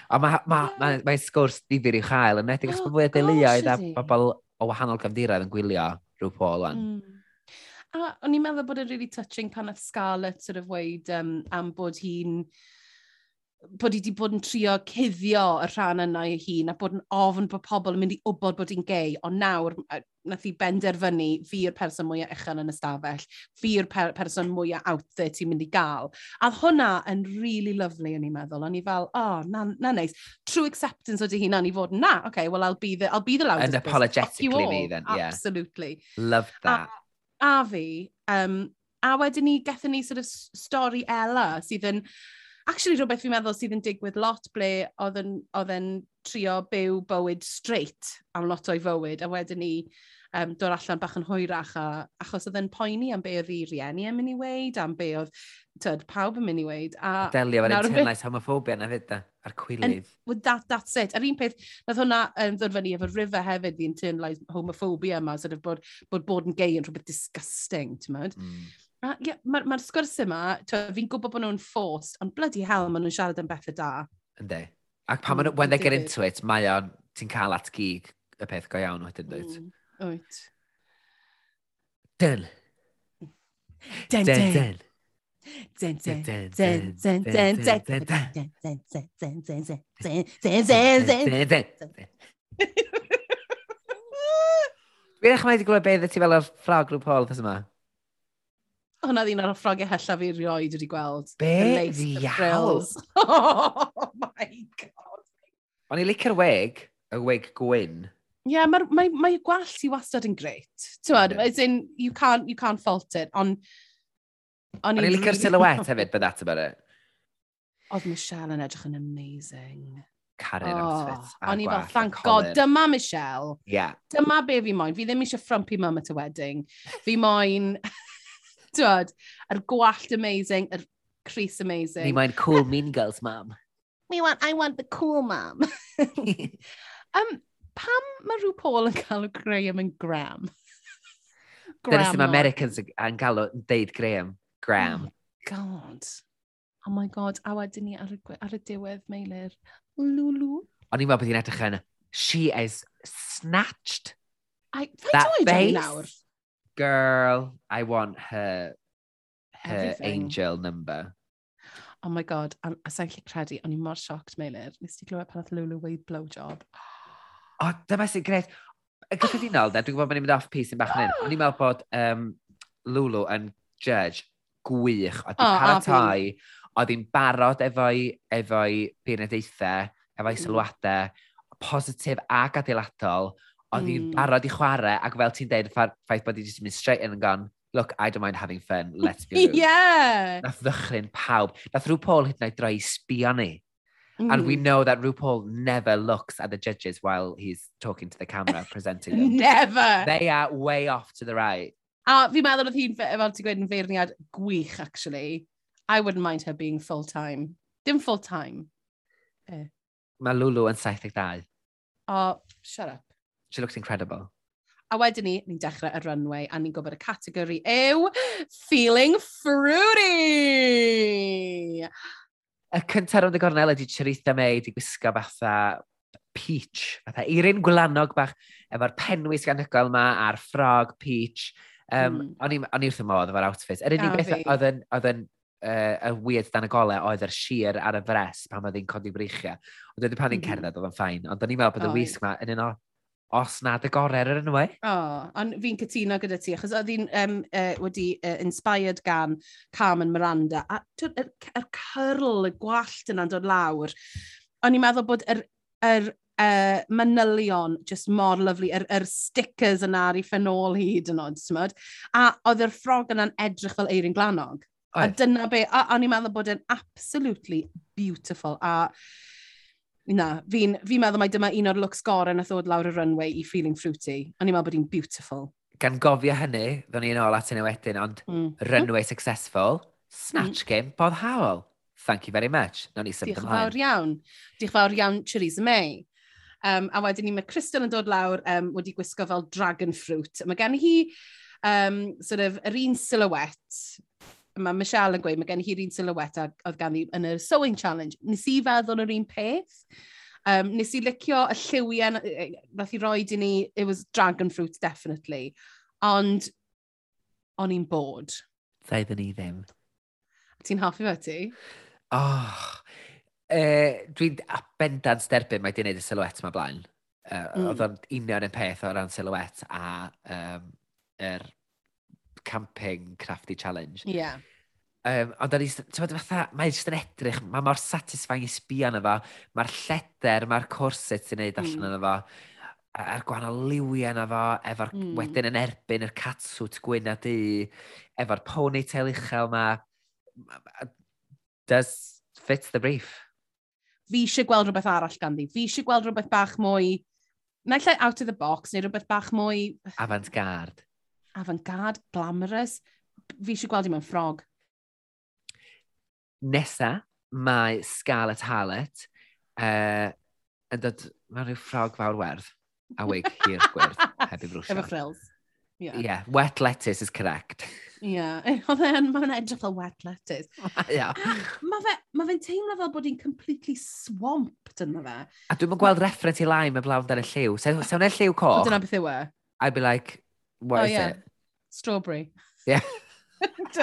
a mae ma, ma, ma sgwrs difyr i chael, yn edrych oh, bod fwy o deuluoedd a bobl o wahanol gefndirau yn gwylio rhyw pôl o'n. Mm. A o'n i'n meddwl bod e'n really touching pan oedd Scarlett sort of weid um, am bod hi'n bod hi wedi bod yn trio cuddio y rhan yna i hun a bod yn ofn bod pobl yn mynd i wybod bod hi'n gay, ond nawr nath i benderfynu fi yw'r person mwyaf uchel yn ystafell, fi yw'r per person mwyaf out there ti'n mynd i gael. A hwnna yn really lovely o'n i'n meddwl. O'n i fel, oh, na, na neis. True acceptance o dy hunan i fod na. Okay, well, I'll be the, I'll be the loudest. And apologetically me then, yeah. Absolutely. Love that. A, a fi, um, a wedyn ni, gethon ni sort of stori Ella sydd yn, actually rhywbeth fi'n meddwl sydd yn digwydd lot ble oedd yn, oedd yn trio byw bywyd straight am lot o'i fywyd, a wedyn ni um, dod allan bach yn hwyrach a, achos oedd yn poeni am be oedd i rieni yn mynd i weid, am be oedd tyd, pawb yn mynd i weid. A, a delio efo'r internalis homophobia na fyd da, a'r cwilydd. Well, that, that's it. Yr un peth, nath hwnna um, ddod fyny efo rifa hefyd, the internalis homophobia yma, sort of bod, bod bod yn gay yn rhywbeth disgusting, ti'n mynd? Mm. Mae'r yeah, ma, ma sgwrs yma, fi'n gwybod bod nhw'n forced, ond bloody hell, maen nhw'n siarad yn bethau da. Ynddi. Ac pan maen mm, when they get into it, mae o'n, ti'n cael at gig y peth go iawn wedyn, dweud. Mm. Wyt. Den. Den, den. Den, den. Fi'n eich wedi gwybod beth ti fel y ffrog rhyw pol thys yma? Hwna ddyn ar y ffrogau hella fi rioed wedi gweld. Be? Ddiawl! Oh my god! O'n i licio'r weg, y weg gwyn, Ie, yeah, mae mae gwallt i wastad yn greit. Ti'n yeah. as in, you can't, you can't fault it, ond... O'n i'n licio'r silhouette [LAUGHS] hefyd, but that's about it. Oedd Michelle yn edrych yn amazing. Carin oh, outfit. fit. O'n i fel, thank god, dyma Michelle. Yeah. Dyma be fi moyn. Fi ddim eisiau frumpy mum at y wedding. Fi moyn... [LAUGHS] ti'n yr gwallt amazing, yr crease amazing. Ni mae'n cool mean girls, mum. [LAUGHS] We want, I want the cool mum. um, pam mae rhyw Paul yn cael Graham yn Graham? Graham. [LAUGHS] Dyna sydd Americans yn cael yn deud Graham. Graham. Oh god. Oh my god. A wedyn ni ar y, ar y diwedd meilir. Lulu. O'n i'n meddwl bod hi'n edrych yn She is snatched. I, That face. Nawr. Girl, I want her, her Everything. angel number oh my god, a sa'n lle credu, o'n i mor sioct meilir, nes ti glywed pan oedd Lulu weid blowjob. Oh O, dyma sy'n gwneud... Y gyffredinol, dwi'n gwybod bod ni'n mynd off piece yn bach yn un. O'n i'n meddwl bod um, Lulu yn judge gwych, Oedd a dwi'n paratoi, Oedd hi'n barod efo'i efo byrnedaethau, efo'i sylwadau, positif ac adeiladol, oedd hi'n mm. barod i chwarae, ac fel ti'n deud, ffaith bod hi'n just mynd straight in and gone, look, I don't mind having fun, let's be rude. [LAUGHS] yeah! Nath ddychryn pawb. Nath rhyw Paul hyd yn oed droi sbio ni. Mm. And we hmm. know that RuPaul never looks at the judges while he's talking to the camera, [LAUGHS] presenting them. never! They are way off to the right. A fi'n meddwl oedd hi'n, fel ti'n gweud, yn feirniad gwych, actually. I wouldn't mind her being full-time. Dim full-time. Eh. Mae Lulu yn 72. Oh, shut up. She looks incredible. A wedyn ni, ni'n dechrau y runway a ni'n gwybod y categori yw Feeling Fruity! y cyntaf rownd y gornel ydy Charitha May wedi gwisgo fatha peach, fatha eirin gwlanog bach efo'r penwys ganhygol yma a'r ffrog peach. Um, mm. O'n i wrth y modd efo'r outfit. Yr unig beth oedd yn oedd yn uh, y weird dan y golau oedd yr sir ar y fres pan oedd hi'n codi breichiau. Ond wedi pan hi'n mm. cerdded oedd yn ffain, ond o'n i'n meddwl bod y wisg yma yn un o os nad y gorau ar enw e. O, oh, ond fi'n cytuno gyda ti, achos oedd hi'n um, uh, wedi uh, inspired gan Carmen Miranda, a yr er, er cyrl, y gwallt yna'n dod lawr. O'n i'n meddwl bod yr, er, yr er, uh, manylion just mor lyflu, yr, yr stickers yna ar ei ffenol hyd yn oed, smod. A oedd yr ffrog yna'n edrych fel eirin glanog. Oed. A dyna be, o'n i'n meddwl bod yn absolutely beautiful. A na, fi'n fi meddwl mai dyma un o'r looks gorau na ddod lawr y runway i Feeling Fruity. O'n i'n meddwl bod hi'n beautiful. Gan gofio hynny, ddwn ni'n ôl at hynny wedyn, ond mm. mm. runway mm. successful, snatch mm. game boddhaol. Thank you very much. No ni symud ymlaen. Diolch fawr iawn. Diolch fawr iawn, Theresa May. Um, a wedyn ni mae Crystal yn dod lawr um, wedi gwisgo fel dragon fruit. Mae gen hi um, sort of, yr un silhouette mae Michelle yn gweud, mae gen hi'r un sylweta oedd gan hi yn y sewing challenge. Nes i feddwl yr un peth. Um, nes i licio y lliwiau, nath i roed i ni, it was dragon fruit, definitely. Ond, o'n i'n bod. Ddaedden ni ddim. Ti'n hoffi fe ti? Oh, e, dwi'n bendant derbyn mae di wneud y silhouette mae blaen. Uh, mm. Oedd o'n union yn peth o ran silhouette a um, er camping crafty challenge. Ie. Yeah. Um, ond da ni, ti'n fatha, mae'n jyst yn edrych, mae mor satisfying i sbio yna fo, mae'r lleder, mae'r corset sy'n neud allan mm. yna fo, a'r gwahanol liwiau yna fo, efo'r mm. wedyn yn erbyn yr catswt gwyn a di, efo'r ponytail uchel ma, does fit the brief. Fi eisiau gweld rhywbeth arall ganddi, fi eisiau gweld rhywbeth bach mwy, naill out of the box, neu rhywbeth bach mwy... Avant-garde avant-garde, glamorous. Fi eisiau gweld i mewn ffrog. Nesa, mae Scarlett Hallett uh, yn dod mewn rhyw ffrog fawr werth a wig hir gwyrdd [LAUGHS] heb i frwsio. Efo frills. Yeah. yeah, wet lettuce is correct. Yeah, [LAUGHS] oedd e'n, mae'n edrych fel wet lettuce. [LAUGHS] yeah. Mae fe'n ma fe teimlo fel bod hi'n completely swamped yna fe. A dwi'n mwyn gweld referent i lai mewn blawn dan y lliw. Se, se wna'n lliw coch? Dyna beth yw e. I'd be like, What oh, is yeah. it? Strawberry. Yeah. [LAUGHS]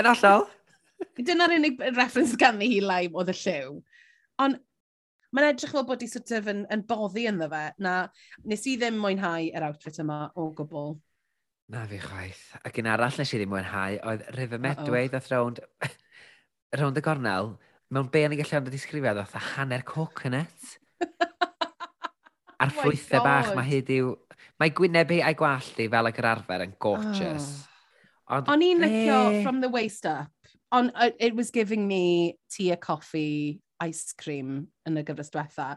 Yn allol. Dyna'r unig reference gan hi laim oedd y lliw. Ond mae'n edrych fel bod i sort of yn, yn boddi ynddo fe. Na, nes i ddim mwynhau yr outfit yma o gwbl. Na fi chwaith. Ac un arall nes i ddim mwynhau oedd River Medway ddoth rownd, [LAUGHS] rownd y gornel mewn be o'n ei gallu ond y disgrifio ddoth a hanner coconut. [LAUGHS] A'r oh ffrwythau bach mae hyd i'w Mae gwyneb gwynebau a'i gwallt i fel ag yr arfer yn gorgeous. Oh. Ond, O'n i'n licio e- from the waist up, ond uh, it was giving me tea a coffee ice cream yn y gyfres diwetha.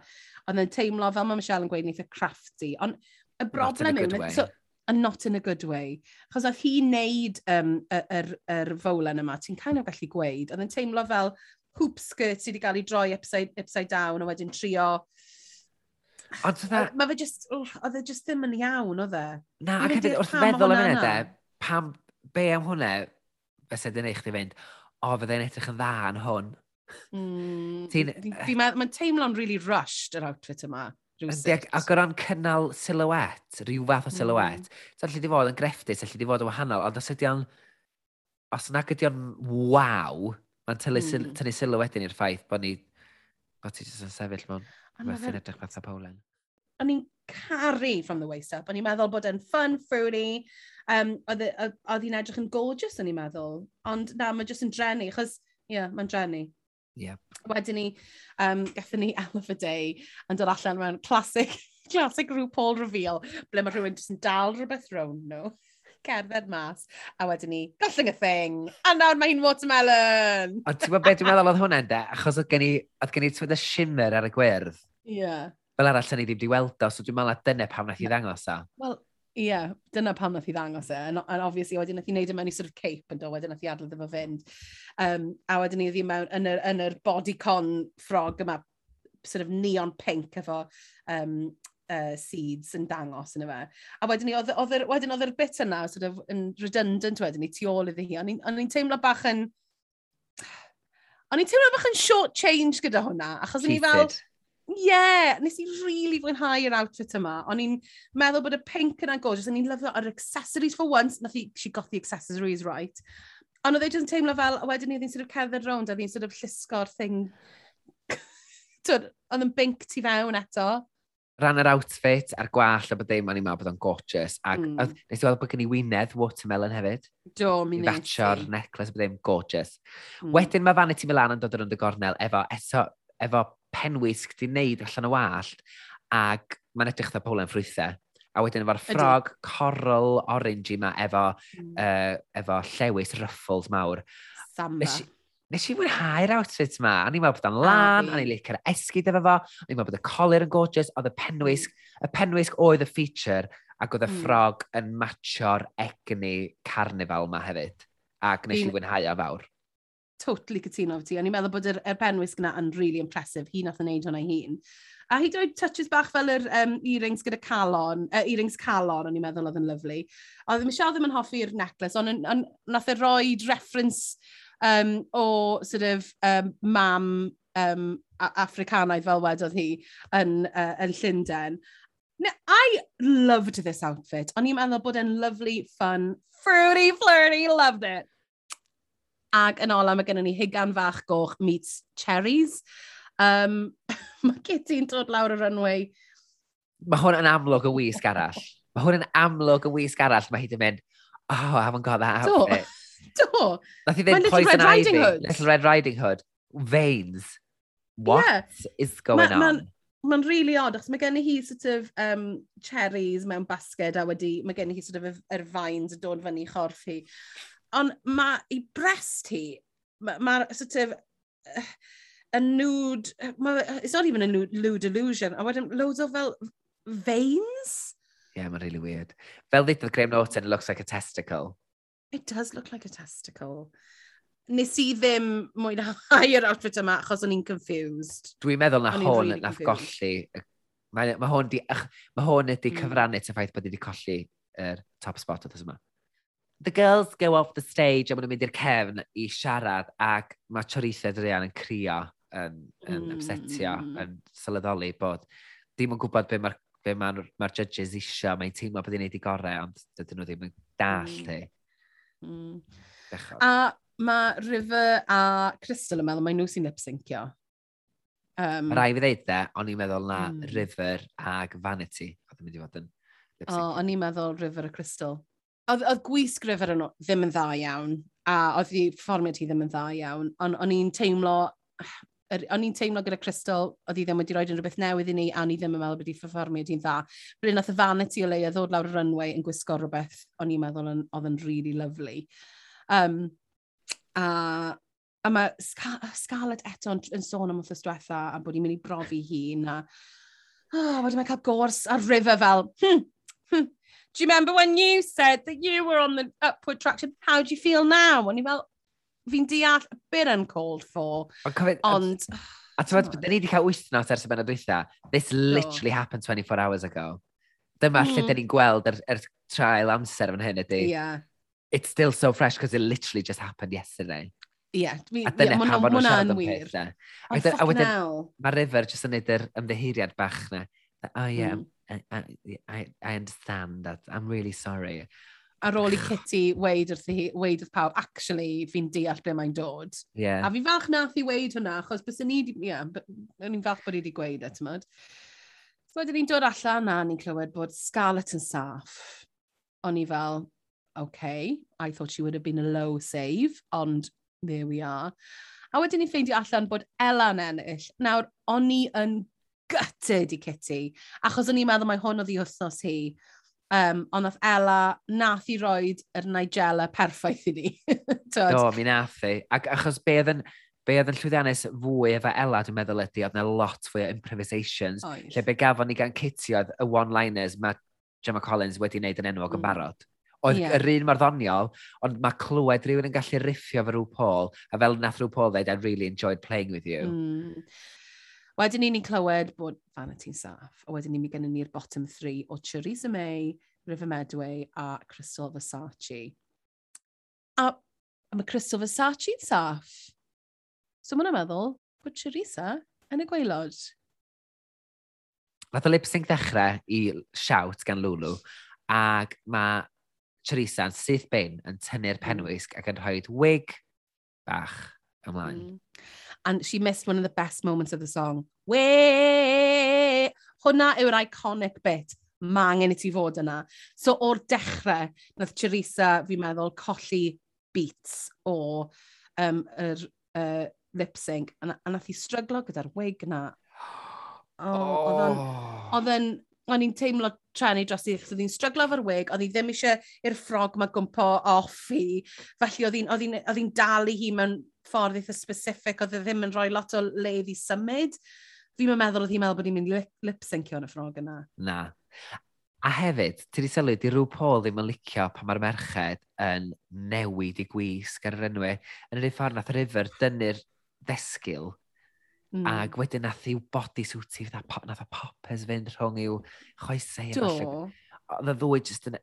Ond yn teimlo, fel mae Michelle yn gweud, neitha e crafty. Ond y broblem yw, so, and not in a good way. Chos oedd hi'n neud um, yr, er, yr er fowlen yma, ti'n kind of gallu gweud, oedd yn teimlo fel hoop skirt sydd wedi cael ei droi upside, upside down a wedyn trio Ond yna... Mae fe just, oedd e just e ddim yn iawn, oedd e? Na, ac hefyd wrth meddwl am hynny, pam, be am hwnna, fysa dyn eich di fynd, o, fydde yn edrych yn dda yn hwn. Mm, Mae'n teimlo'n really rushed yr outfit yma. Ac o ran cynnal silhouette, rhyw fath o silhouette, mm. so allu di fod yn grefftus, allu di fod yn wahanol, ond os ydy o'n, os yna ydy o'n waw, mae'n tynnu mm. silhouette i'r ffaith bod ni, bod ti jyst yn sefyll mewn. Mae fe'n edrych fatha Polen. O'n i'n caru from the waist up. O'n i'n meddwl bod e'n fun, fruity. Um, oedd hi'n edrych yn gorgeous, o'n i'n meddwl. Ond na, mae'n jyst yn drenu, achos, ie, yeah, mae'n drenu. Yep. Wedyn ni, um, gathen ni Emma a Day yn dod allan mewn classic, [LAUGHS] classic RuPaul reveal, ble mae rhywun jyst yn dal rhywbeth rown nhw. [LAUGHS] Cerdded mas, a wedyn ni, golling y thing, a nawr mae hi'n watermelon! Ond ti'n gwybod beth dwi'n meddwl oedd hwnna'n de? Achos oedd gen i, oedd gen i twyd y shimmer ar y gwyrdd, Yeah. Fel arall, ni ddim wedi weld o, so dwi'n meddwl dyna pam wnaeth i ddangos o. Wel, ie, yeah, dyna pam wnaeth i ddangos e. And, and obviously, wedyn wnaeth i wneud e mewn i sort of cape yn do, wedyn wnaeth i adl efo fynd. Um, a wedyn ni ddim mewn yn yr, yn yr bodycon ffrog yma, sort of neon pink efo um, uh, seeds yn dangos yn fe. A wedyn ni, wedyn oedd yr bit yna, sort of, yn redundant wedyn ni, tu ôl iddi hi. O'n i'n teimlo bach yn... O'n i'n teimlo bach yn short change gyda hwnna, achos o'n i fel yeah, nes i really fwynhau yr outfit yma. O'n i'n meddwl bod y pink yna gorgeous, o'n i'n lyfio yr accessories for once, nath i, she got the accessories right. Ond oedd e jyst yn teimlo fel, a wedyn ni ddyn sort of cerdded rownd a ddyn sort of llusgo'r thing. [LAUGHS] oedd yn bink ti fewn eto. Ran yr outfit a'r gwall a bod ddim o'n i'n meddwl bod o'n gorgeous. Ac mm. nes i weld bod gen i wynedd watermelon hefyd. Do, mi nes i. Fatio'r necklace a bod ddim gorgeous. Mm. Wedyn mae Vanity Milan yn dod yn y gornel efo, eto, efo penwisg di wneud allan o wallt, ac mae'n edrych dda polen ffrwythau. A wedyn efo'r ffrog coral orange yma efo, mm. uh, efo llewis ruffles mawr. Samba. Nes, nes i mwynhau'r outfit yma. A ni'n meddwl bod o'n lan, a ni'n licio'r esgyd efo fo, a ni'n meddwl bod y colir yn gorgeous, oedd y penwisg, y penwisg oedd y feature, ac oedd y mm. ffrog yn matcho'r egni carnifal yma hefyd. Ac nes i fwynhau o fawr totally cytuno fy ti. O'n i'n meddwl bod yr, yr penwys gyna yn really impressive. Hi nath yn neud hwnna hun. A hyd oed touches bach fel yr um, earrings gyda calon, uh, earrings calon, o'n i'n meddwl oedd yn lyflu. Oedd Michelle ddim yn hoffi'r necklace, ond on, nath e roi reference um, o sort of um, mam um, Africanaidd fel wedodd hi yn, uh, yn Llundain. Now, I loved this outfit. O'n i'n meddwl bod e'n lovely, fun, fruity, flirty, loved it. Ac yn ola, mae gennym ni higan fach goch meets cherries. Um, mae Kitty'n dod lawr y runway. Mae hwn yn amlwg y wisg arall. Mae hwn yn amlwg y wisg arall. Mae hi wedi mynd, oh, I haven't got that outfit. Do. [LAUGHS] Do. Nath i ddweud Poison Ivy, Little Red Riding Hood, veins. What yeah. is going ma, on? Ma'n ma really odd, achos mae gen i hi sort of um, cherries mewn basged a wedi, mae gen i hi sort of yr er, er vines yn dod fyny chorff hi. Ond mae ei brest hi, mae'r ma, sort of, uh, a nude, ma, it's not even a nude, nude illusion, a wedyn loads o fel veins. Yeah, mae'n really weird. Fel ddeithodd Graham Norton, it looks like a testicle. It does look like a testicle. Nes i ddim mwynhau [LAUGHS] yr outfit yma achos o'n i'n confused. Dwi'n meddwl na hwn really nath golli. Mae, mae hwn, di, ach, mae hwn ydi mm. cyfrannu mm. y ffaith bod wedi colli yr er top spot oedd yma the girls go off the stage a maen nhw'n mynd i'r cefn i siarad ac mae Chorithedd Drian yn crio yn, yn mm. upsetio, hmm. yn sylweddoli bod dim yn gwybod be mae'r be mae'r ma judges isio, mae'n teimlo bod i'n neud i gorau, ond dydyn nhw ddim yn dall mm. mm. A mae River a Crystal yn meddwl, mae nhw sy'n lip-syncio. Um, Rai fi ddeud de, o'n i'n meddwl na mm. River ag Vanity oedd yn mynd i fod yn lip-syncio. O, o'n i'n meddwl River a Crystal oedd, oedd gwisgrif ar nhw ddim yn dda iawn, a oedd i fformiad hi ddim yn dda iawn, ond o'n i'n teimlo, o'n i'n teimlo gyda Crystal, oedd hi ddim wedi rhoi rhywbeth newydd i ni, a ni ddim yn meddwl bod hi fformiad hi'n dda. Bryd nath y vanity o leia ddod lawr y runway yn gwisgo rhywbeth, o'n i'n meddwl oedd yn really lovely. Um, a a mae Scar Scarlett eto yn sôn am wrthos diwetha a bod hi'n mynd i brofi hi, a oh, wedi mae cael gors ar river fel hm, hm, do you remember when you said that you were on the upward traction? How do you feel now? O'n i fel, fi'n deall a bit uncalled for, ond... A ti'n [SIGHS] fawr, ni wedi cael wythnos ers y benod dwytha. This literally happened 24 hours ago. Dyma mm. lle dyn hmm. ni'n gweld yr, er, yr trael amser fan hyn ydy. Yeah. It's still so fresh because it literally just happened yesterday. Ie, dyna pam bod nhw'n siarad am peth. A oh, wedyn, mae River jyst yn neud yr ymddeheiriad bach na. Oh yeah, mm. I, I, I understand that. I'm really sorry. Ar ôl i [SIGHS] Kitty weid wrth, weid wrth pawb, actually, fi'n deall ble mae'n dod. Yeah. A fi'n falch nath i weid hwnna, achos bys ni, yeah, ni'n falch bod i wedi gweud e, ti'n So wedyn ni'n dod allan a ni'n clywed bod Scarlett yn saff. O'n i fel, okay, I thought she would have been a low save, ond there we are. A wedyn ni'n ffeindio allan bod Ella'n ennill. Nawr, o'n i yn gutted i Kitty. Achos o'n i'n meddwl mae hwn oedd i wythnos hi. Um, ond nath Ella, nath i roed yr Nigella perffaith i ni. [LAUGHS] Do, mi nath i. Ac achos be oedd yn, be oedd yn llwyddiannus fwy efo Ella, dwi'n meddwl ydy, oedd yna lot fwy o improvisations. Oes. Lle be gafon ni gan Kitty oedd y one-liners mae Gemma Collins wedi wneud yn enwog mm. yn barod. Oedd yeah. yr un mor ddoniol, ond mae clywed rhywun yn gallu riffio fy rhyw Paul, a fel nath rhyw Paul dweud, I really enjoyed playing with you. Mm. Wedyn ni'n clywed bod Vanity Saff, a wedyn ni'n mynd gennym ni'r bottom three o Theresa May, River Medway a Crystal Versace. A, a mae Crystal Versace'n saff. So mae'n meddwl bod Theresa yn y gweilod. Nath o lip sync ddechrau i shout gan Lulu, ac mae Theresa yn syth bein yn tynnu'r hmm. penwysg ac yn rhoi wig bach ymlaen. Mm and she missed one of the best moments of the song. We! Hwna yw'r iconic bit. Mae angen i ti fod yna. So o'r dechrau, nath Teresa, fi'n meddwl, colli beats o um, yr uh, lip sync. A, a nath i stryglo gyda'r wig yna. [GASPS] Oh, oh. Oedd yn o'n i'n teimlo trenu dros i, chos oedd hi'n stryglo fo'r wig, oedd hi ddim eisiau i'r ffrog mae gwmpo off hi. Felly oedd hi'n dalu hi mewn ffordd eitha specific, oedd hi ddim yn rhoi lot o ledd i symud. Fi'n meddwl oedd hi'n meddwl bod hi'n mynd lip-syncio yn y ffrog yna. Na. A hefyd, ti wedi sylwi, di rhyw Paul ddim yn licio pan mae'r merched yn newid i gwisg ar yr enwau. Yn yr un ffordd nath yr River dynnu'r ddesgyl Mm. Ac wedyn nath i'w body suit i, pop, nath o poppers fynd rhwng i'w choesau. Do. Oedd y ddwy jyst yn...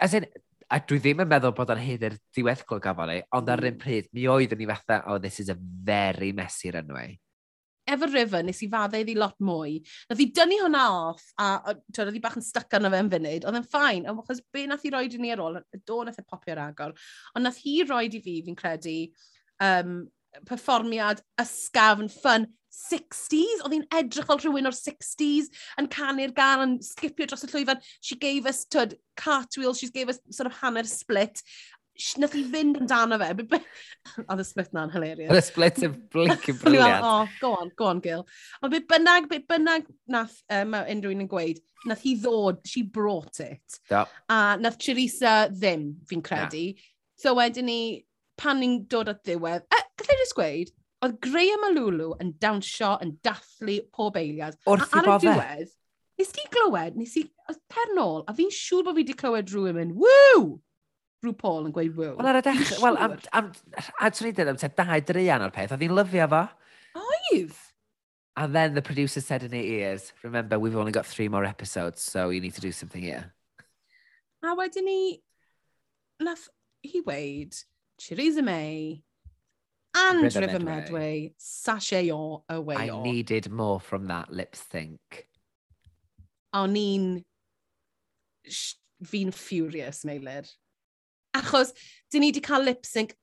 As in, a dwi ddim yn meddwl bod o'n hyd i'r diweddglo gafon ni, ond ar un mm. pryd, mi oedd yn i fatha, oh, this is a very messy runway. Efo River, nes i fadda iddi lot mwy. Nath i dynnu hwnna off, a twyd, oedd i bach yn stuck arno fe yn funud. Oedd yn ffain, ond achos be nath i roed i ni ar ôl, y do nath e popio'r agor. Ond nath hi roed i fi, fi'n credu, um, perfformiad ysgafn, ffyn, 60s, oedd hi'n edrych fel rhywun o'r 60s, yn canu'r gan, yn sgipio dros y llwyfan. She gave us, tyd, cartwheels, she gave us sort of hanner split. She, nath hi fynd amdano fe. Oedd y split na'n hilarious. Oedd y split yn blink yn [LAUGHS] briliant. oh, go on, go on, Gil. Ond beth bynnag, beth bynnag nath um, unrhyw un yn gweud, nath hi ddod, she brought it. Yep. A nath Teresa ddim, fi'n credu. Yeah. So wedyn ni, pan ni'n dod at ddiwedd, e, gallai jyst gweud, oedd Graham a Lulu yn dawnsio yn dathlu pob eiliad. Wrth i bofe. Diwedd, nes ti glywed, nes i, oedd pernol, a fi'n siŵr bod fi wedi clywed rhywun yn, ww! Rhyw Paul yn gweud ww. Wel, ar y dechrau, wel, am, am, a dwi'n dweud am te dau drian o'r peth, oedd hi'n lyfio fo. Oedd! And then the producer said in her ears, remember, we've only got three more episodes, so you need to do something here. A wedyn ni, nath hi weid, Theresa May, and River, River Medway, Medway sashay o away. I needed more from that lip sync. A ni'n... fi'n furious, Meilir. Achos, dyn ni wedi cael lip sync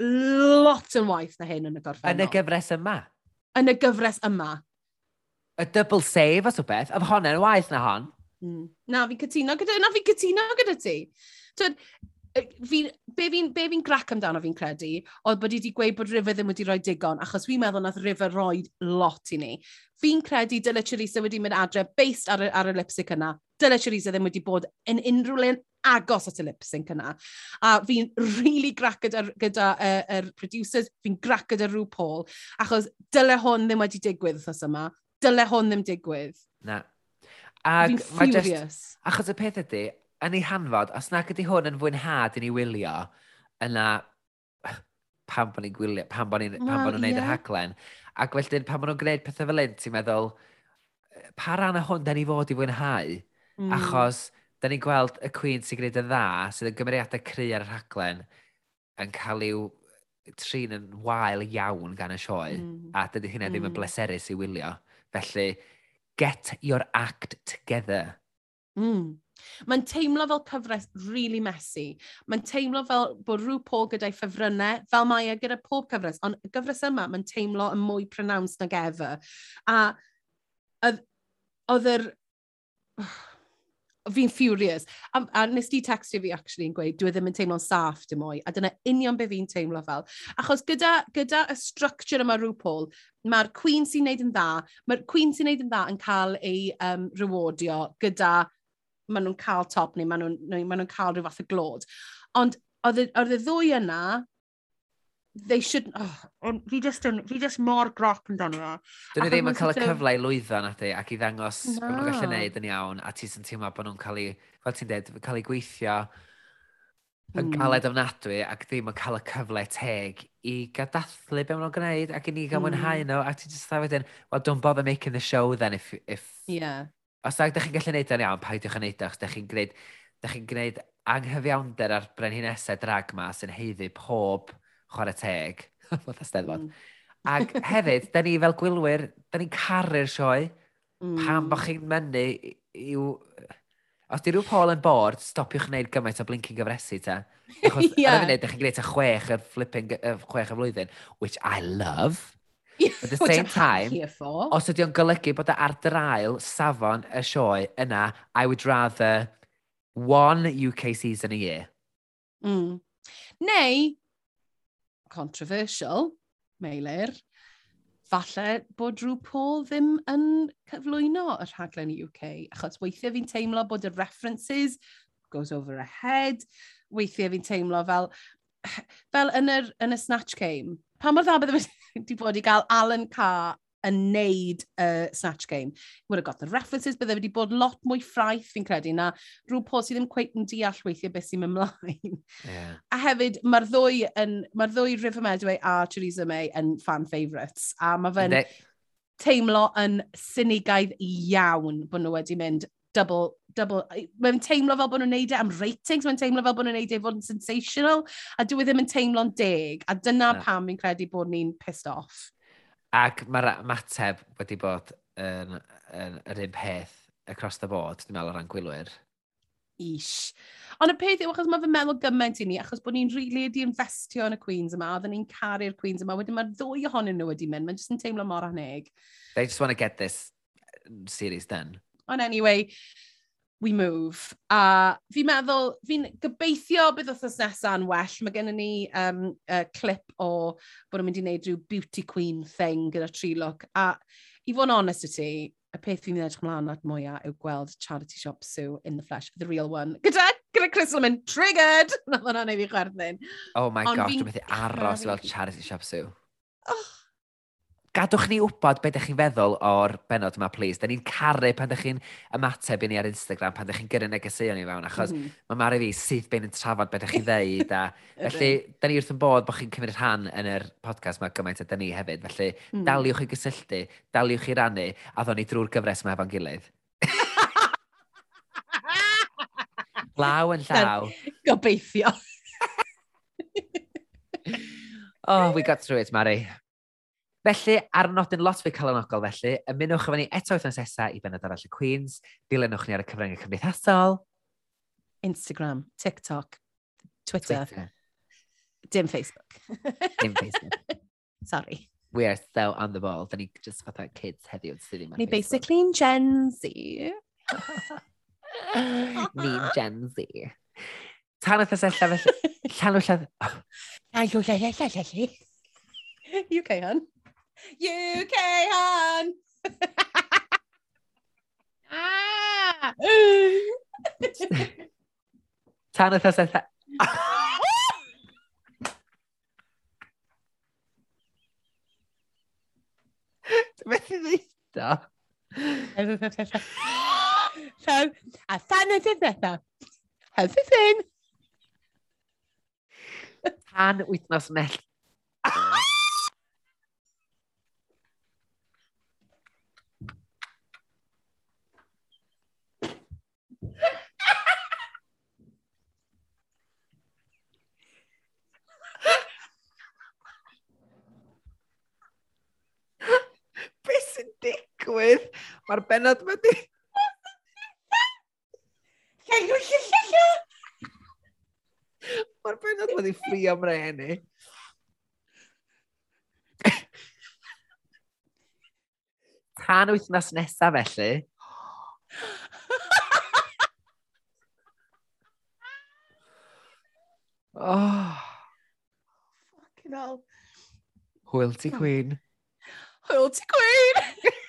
lot yn waith na hyn yn y gorffennol. Yn y gyfres yma? Yn y gyfres yma. Y double save os o beth, oedd honna'n waith na hon. Mm. Na, fi'n cytuno gyda, na, fi'n cytuno gyda ti. Twyd, fi, be fi'n fi, fi grac amdano fi'n credu, oedd bod i wedi gweud bod River ddim wedi rhoi digon, achos fi'n meddwl nath River roi lot i ni. Fi'n credu dyle Charissa wedi mynd adre based ar, y, ar y lipstick yna. Dyle Charissa ddim wedi bod yn unrhyw le'n agos at y lipstick yna. A fi'n really grac gyda, gyda uh, er producers, fi'n grac gyda rhyw Paul, achos dyle hwn ddim wedi digwydd thos yma. Dyle hwn ddim digwydd. Na. Ag, fi'n furious. Just, achos y peth ydy, yn ei hanfod, os nag ydy hwn yn fwynhad i ni wylio, yna pan bod ni'n gwylio, pan bod ni'n well, nhw'n neud yeah. yr haglen. Ac felly, pan bod nhw'n gwneud pethau fel un, ti'n meddwl, pa ran o hwn da ni fod i fwynhau? Mm. Achos, da ni'n gweld y Queen sy'n gwneud y dda, sydd yn gymeriadau cry ar y rhaglen, yn cael i'w trin yn wael iawn gan y sioe, mm. a dydy hynna ddim yn mm. bleserus i wylio. Felly, get your act together. Mm. Mae'n teimlo fel cyfres really messy. Mae'n teimlo fel bod rhyw po gyda'i ffefrynnau, fel mae e gyda pob cyfres, ond y gyfres yma, mae'n teimlo yn mwy pronounced nag ever. A oedd yr... [SIGHS] Fi'n furious. A, a nes di textio fi, actually, yn gweud, dwi ddim yn teimlo'n saff dim mwy. A dyna union be fi'n teimlo fel. Achos gyda, gyda y structure yma rhyw pôl, mae'r Queen sy'n neud yn dda, mae'r Queen sy'n neud yn dda yn cael ei um, rewardio gyda maen nhw'n cael top neu maen nhw'n nhw cael rhyw fath o glod. Ond oedd y ddwy yna, they should... Oh, ond fi just, yn, fi just mor groc yn dan nhw. Dyn nhw ddim yn cael y cyfle i lwyddo na ti, ac i ddangos no. bod nhw'n gallu neud yn iawn, a ti sy'n teimlo bod nhw'n cael eu, fel ti'n dweud, cael eu gweithio yn mm. galed ofnadwy ac ddim yn cael y cyfle teg i gadathlu be maen nhw'n gwneud ac i ni gael mm. mwynhau hmm. nhw a ti'n just dda wedyn, well, don't bother making the show then if, if yeah os da da chi'n gallu neud yn iawn, paidiwch yn neud o, os da chi'n gwneud, da chi'n gwneud anghyfiawnder ar brenhinesau drag ma sy'n heiddi pob chwarae teg. [LAUGHS] Fod mm. Ac [LAUGHS] hefyd, da ni fel gwylwyr, da ni'n caru'r sioe. Mm. Pam bod chi'n mynnu i'w... Os di rhyw Paul yn bored, stopiwch wneud gymaint o blinking gyfresu ta. [LAUGHS] Achos yeah. ar y funud, da chi'n gwneud y chwech y flipping, y chwech y flwyddyn, which I love. At the [LAUGHS] same time, os ydy o'n golygu bod ar drail safon y sioe yna, I would rather one UK season a year. Mm. Neu, controversial, meilir, falle bod rhyw Paul ddim yn cyflwyno y rhaglen UK, achos weithiau fi'n teimlo bod y references goes over a head, weithiau fi'n teimlo fel, [SIGHS] fel yn, yr, yn y snatch game, pa e mor dda bydde wedi bod i gael Alan Carr yn neud y uh, Snatch Game. Would have got the references, bydde wedi bod lot mwy ffraith fi'n credu na rhyw po sydd ddim cweith yn deall weithiau beth sy'n ymlaen. Yeah. A hefyd, mae'r ddwy, yn, mae ddwy River Medway a Theresa May yn fan favourites. A mae fe'n teimlo yn synigaidd iawn bod nhw wedi mynd double double... Mae'n teimlo fel bod nhw'n neud e am ratings, mae'n teimlo fel bod nhw'n neud e fod yn sensational, a dwi e ddim yn teimlo'n deg, a dyna no. pam fi'n credu bod ni'n pissed off. Ac mae'r mateb wedi bod yn, yn, yr un peth across the board, dwi'n meddwl o ran gwylwyr. Ish. Ond y peth yw, achos mae fy meddwl gymaint i ni, achos bod ni'n rili really wedi investio yn y Queens yma, oedden ni'n caru'r Queens yma, wedyn mae'r ddwy ohonyn nhw wedi mynd, mae'n jyst yn teimlo mor aneg. They just want to get this series done. Ond anyway, we move. A fi'n meddwl, fi'n gobeithio bydd wrthnos nesaf yn well. Mae gennym ni um, uh, clip o bod nhw'n mynd i wneud rhyw beauty queen thing gyda tri look. A i fod yn honest y ti, y peth fi'n edrych mlaen at mwyaf yw gweld charity shop Sue in the flesh, the real one. Gyda, gyda Crystal mynd, triggered! [LAUGHS] Nath hwnna wneud fi chwerthin. Oh my Ond god, dwi'n methu aros fel charity shop Sue. Oh, gadwch ni wybod beth ydych chi'n feddwl o'r benod yma, please. Da ni'n caru pan ydych chi'n ymateb i ni ar Instagram, pan ydych chi'n gyrru negeseuon ni fewn, achos mm -hmm. mae Mari fi sydd be'n yn trafod beth ydych chi'n ddeud. A, [LAUGHS] felly, da ni wrth yn bod bod chi'n cymryd rhan yn yr podcast yma gymaint a ni hefyd. Felly, mm. daliwch i gysylltu, daliwch i rannu, a ddo ni drwy'r gyfres yma efo'n gilydd. [LAUGHS] Law yn llaw. Gobeithio. [LAUGHS] oh, we got through it, Mari. Felly, ar nodyn lot fwy calonogol felly, ymunwch efo ni eto wythnos nesaf i benod arall y Queens. Dilynwch ni ar y cyfryngau cymdeithasol. Instagram, TikTok, Twitter. Twitter. Dim Facebook. Dim Facebook. [LAUGHS] Sorry. We are so on the ball. Da ni just fatha kids heddiw sydd ddim ar Ni Facebook. basically yn Gen Z. [LAUGHS] Ni'n Gen Z. Tan wythnos nesaf felly. [LAUGHS] Llanw lladd... Llanw lladd... Llanw. UK, hon. UK Han! ah! [LAUGHS] Tan y thas eitha... Dwi'n methu ddeud o. So, a fan y ddetha. Hyfydd hyn. Tan wythnos nell digwydd. Mae'r benod ma di... Mae'r benod ma di ffrio mreni. Tan wythnos nesaf felly. Oh. Fucking hell. Hwyl ti, Queen. Hwyl ti, Queen! [LAUGHS]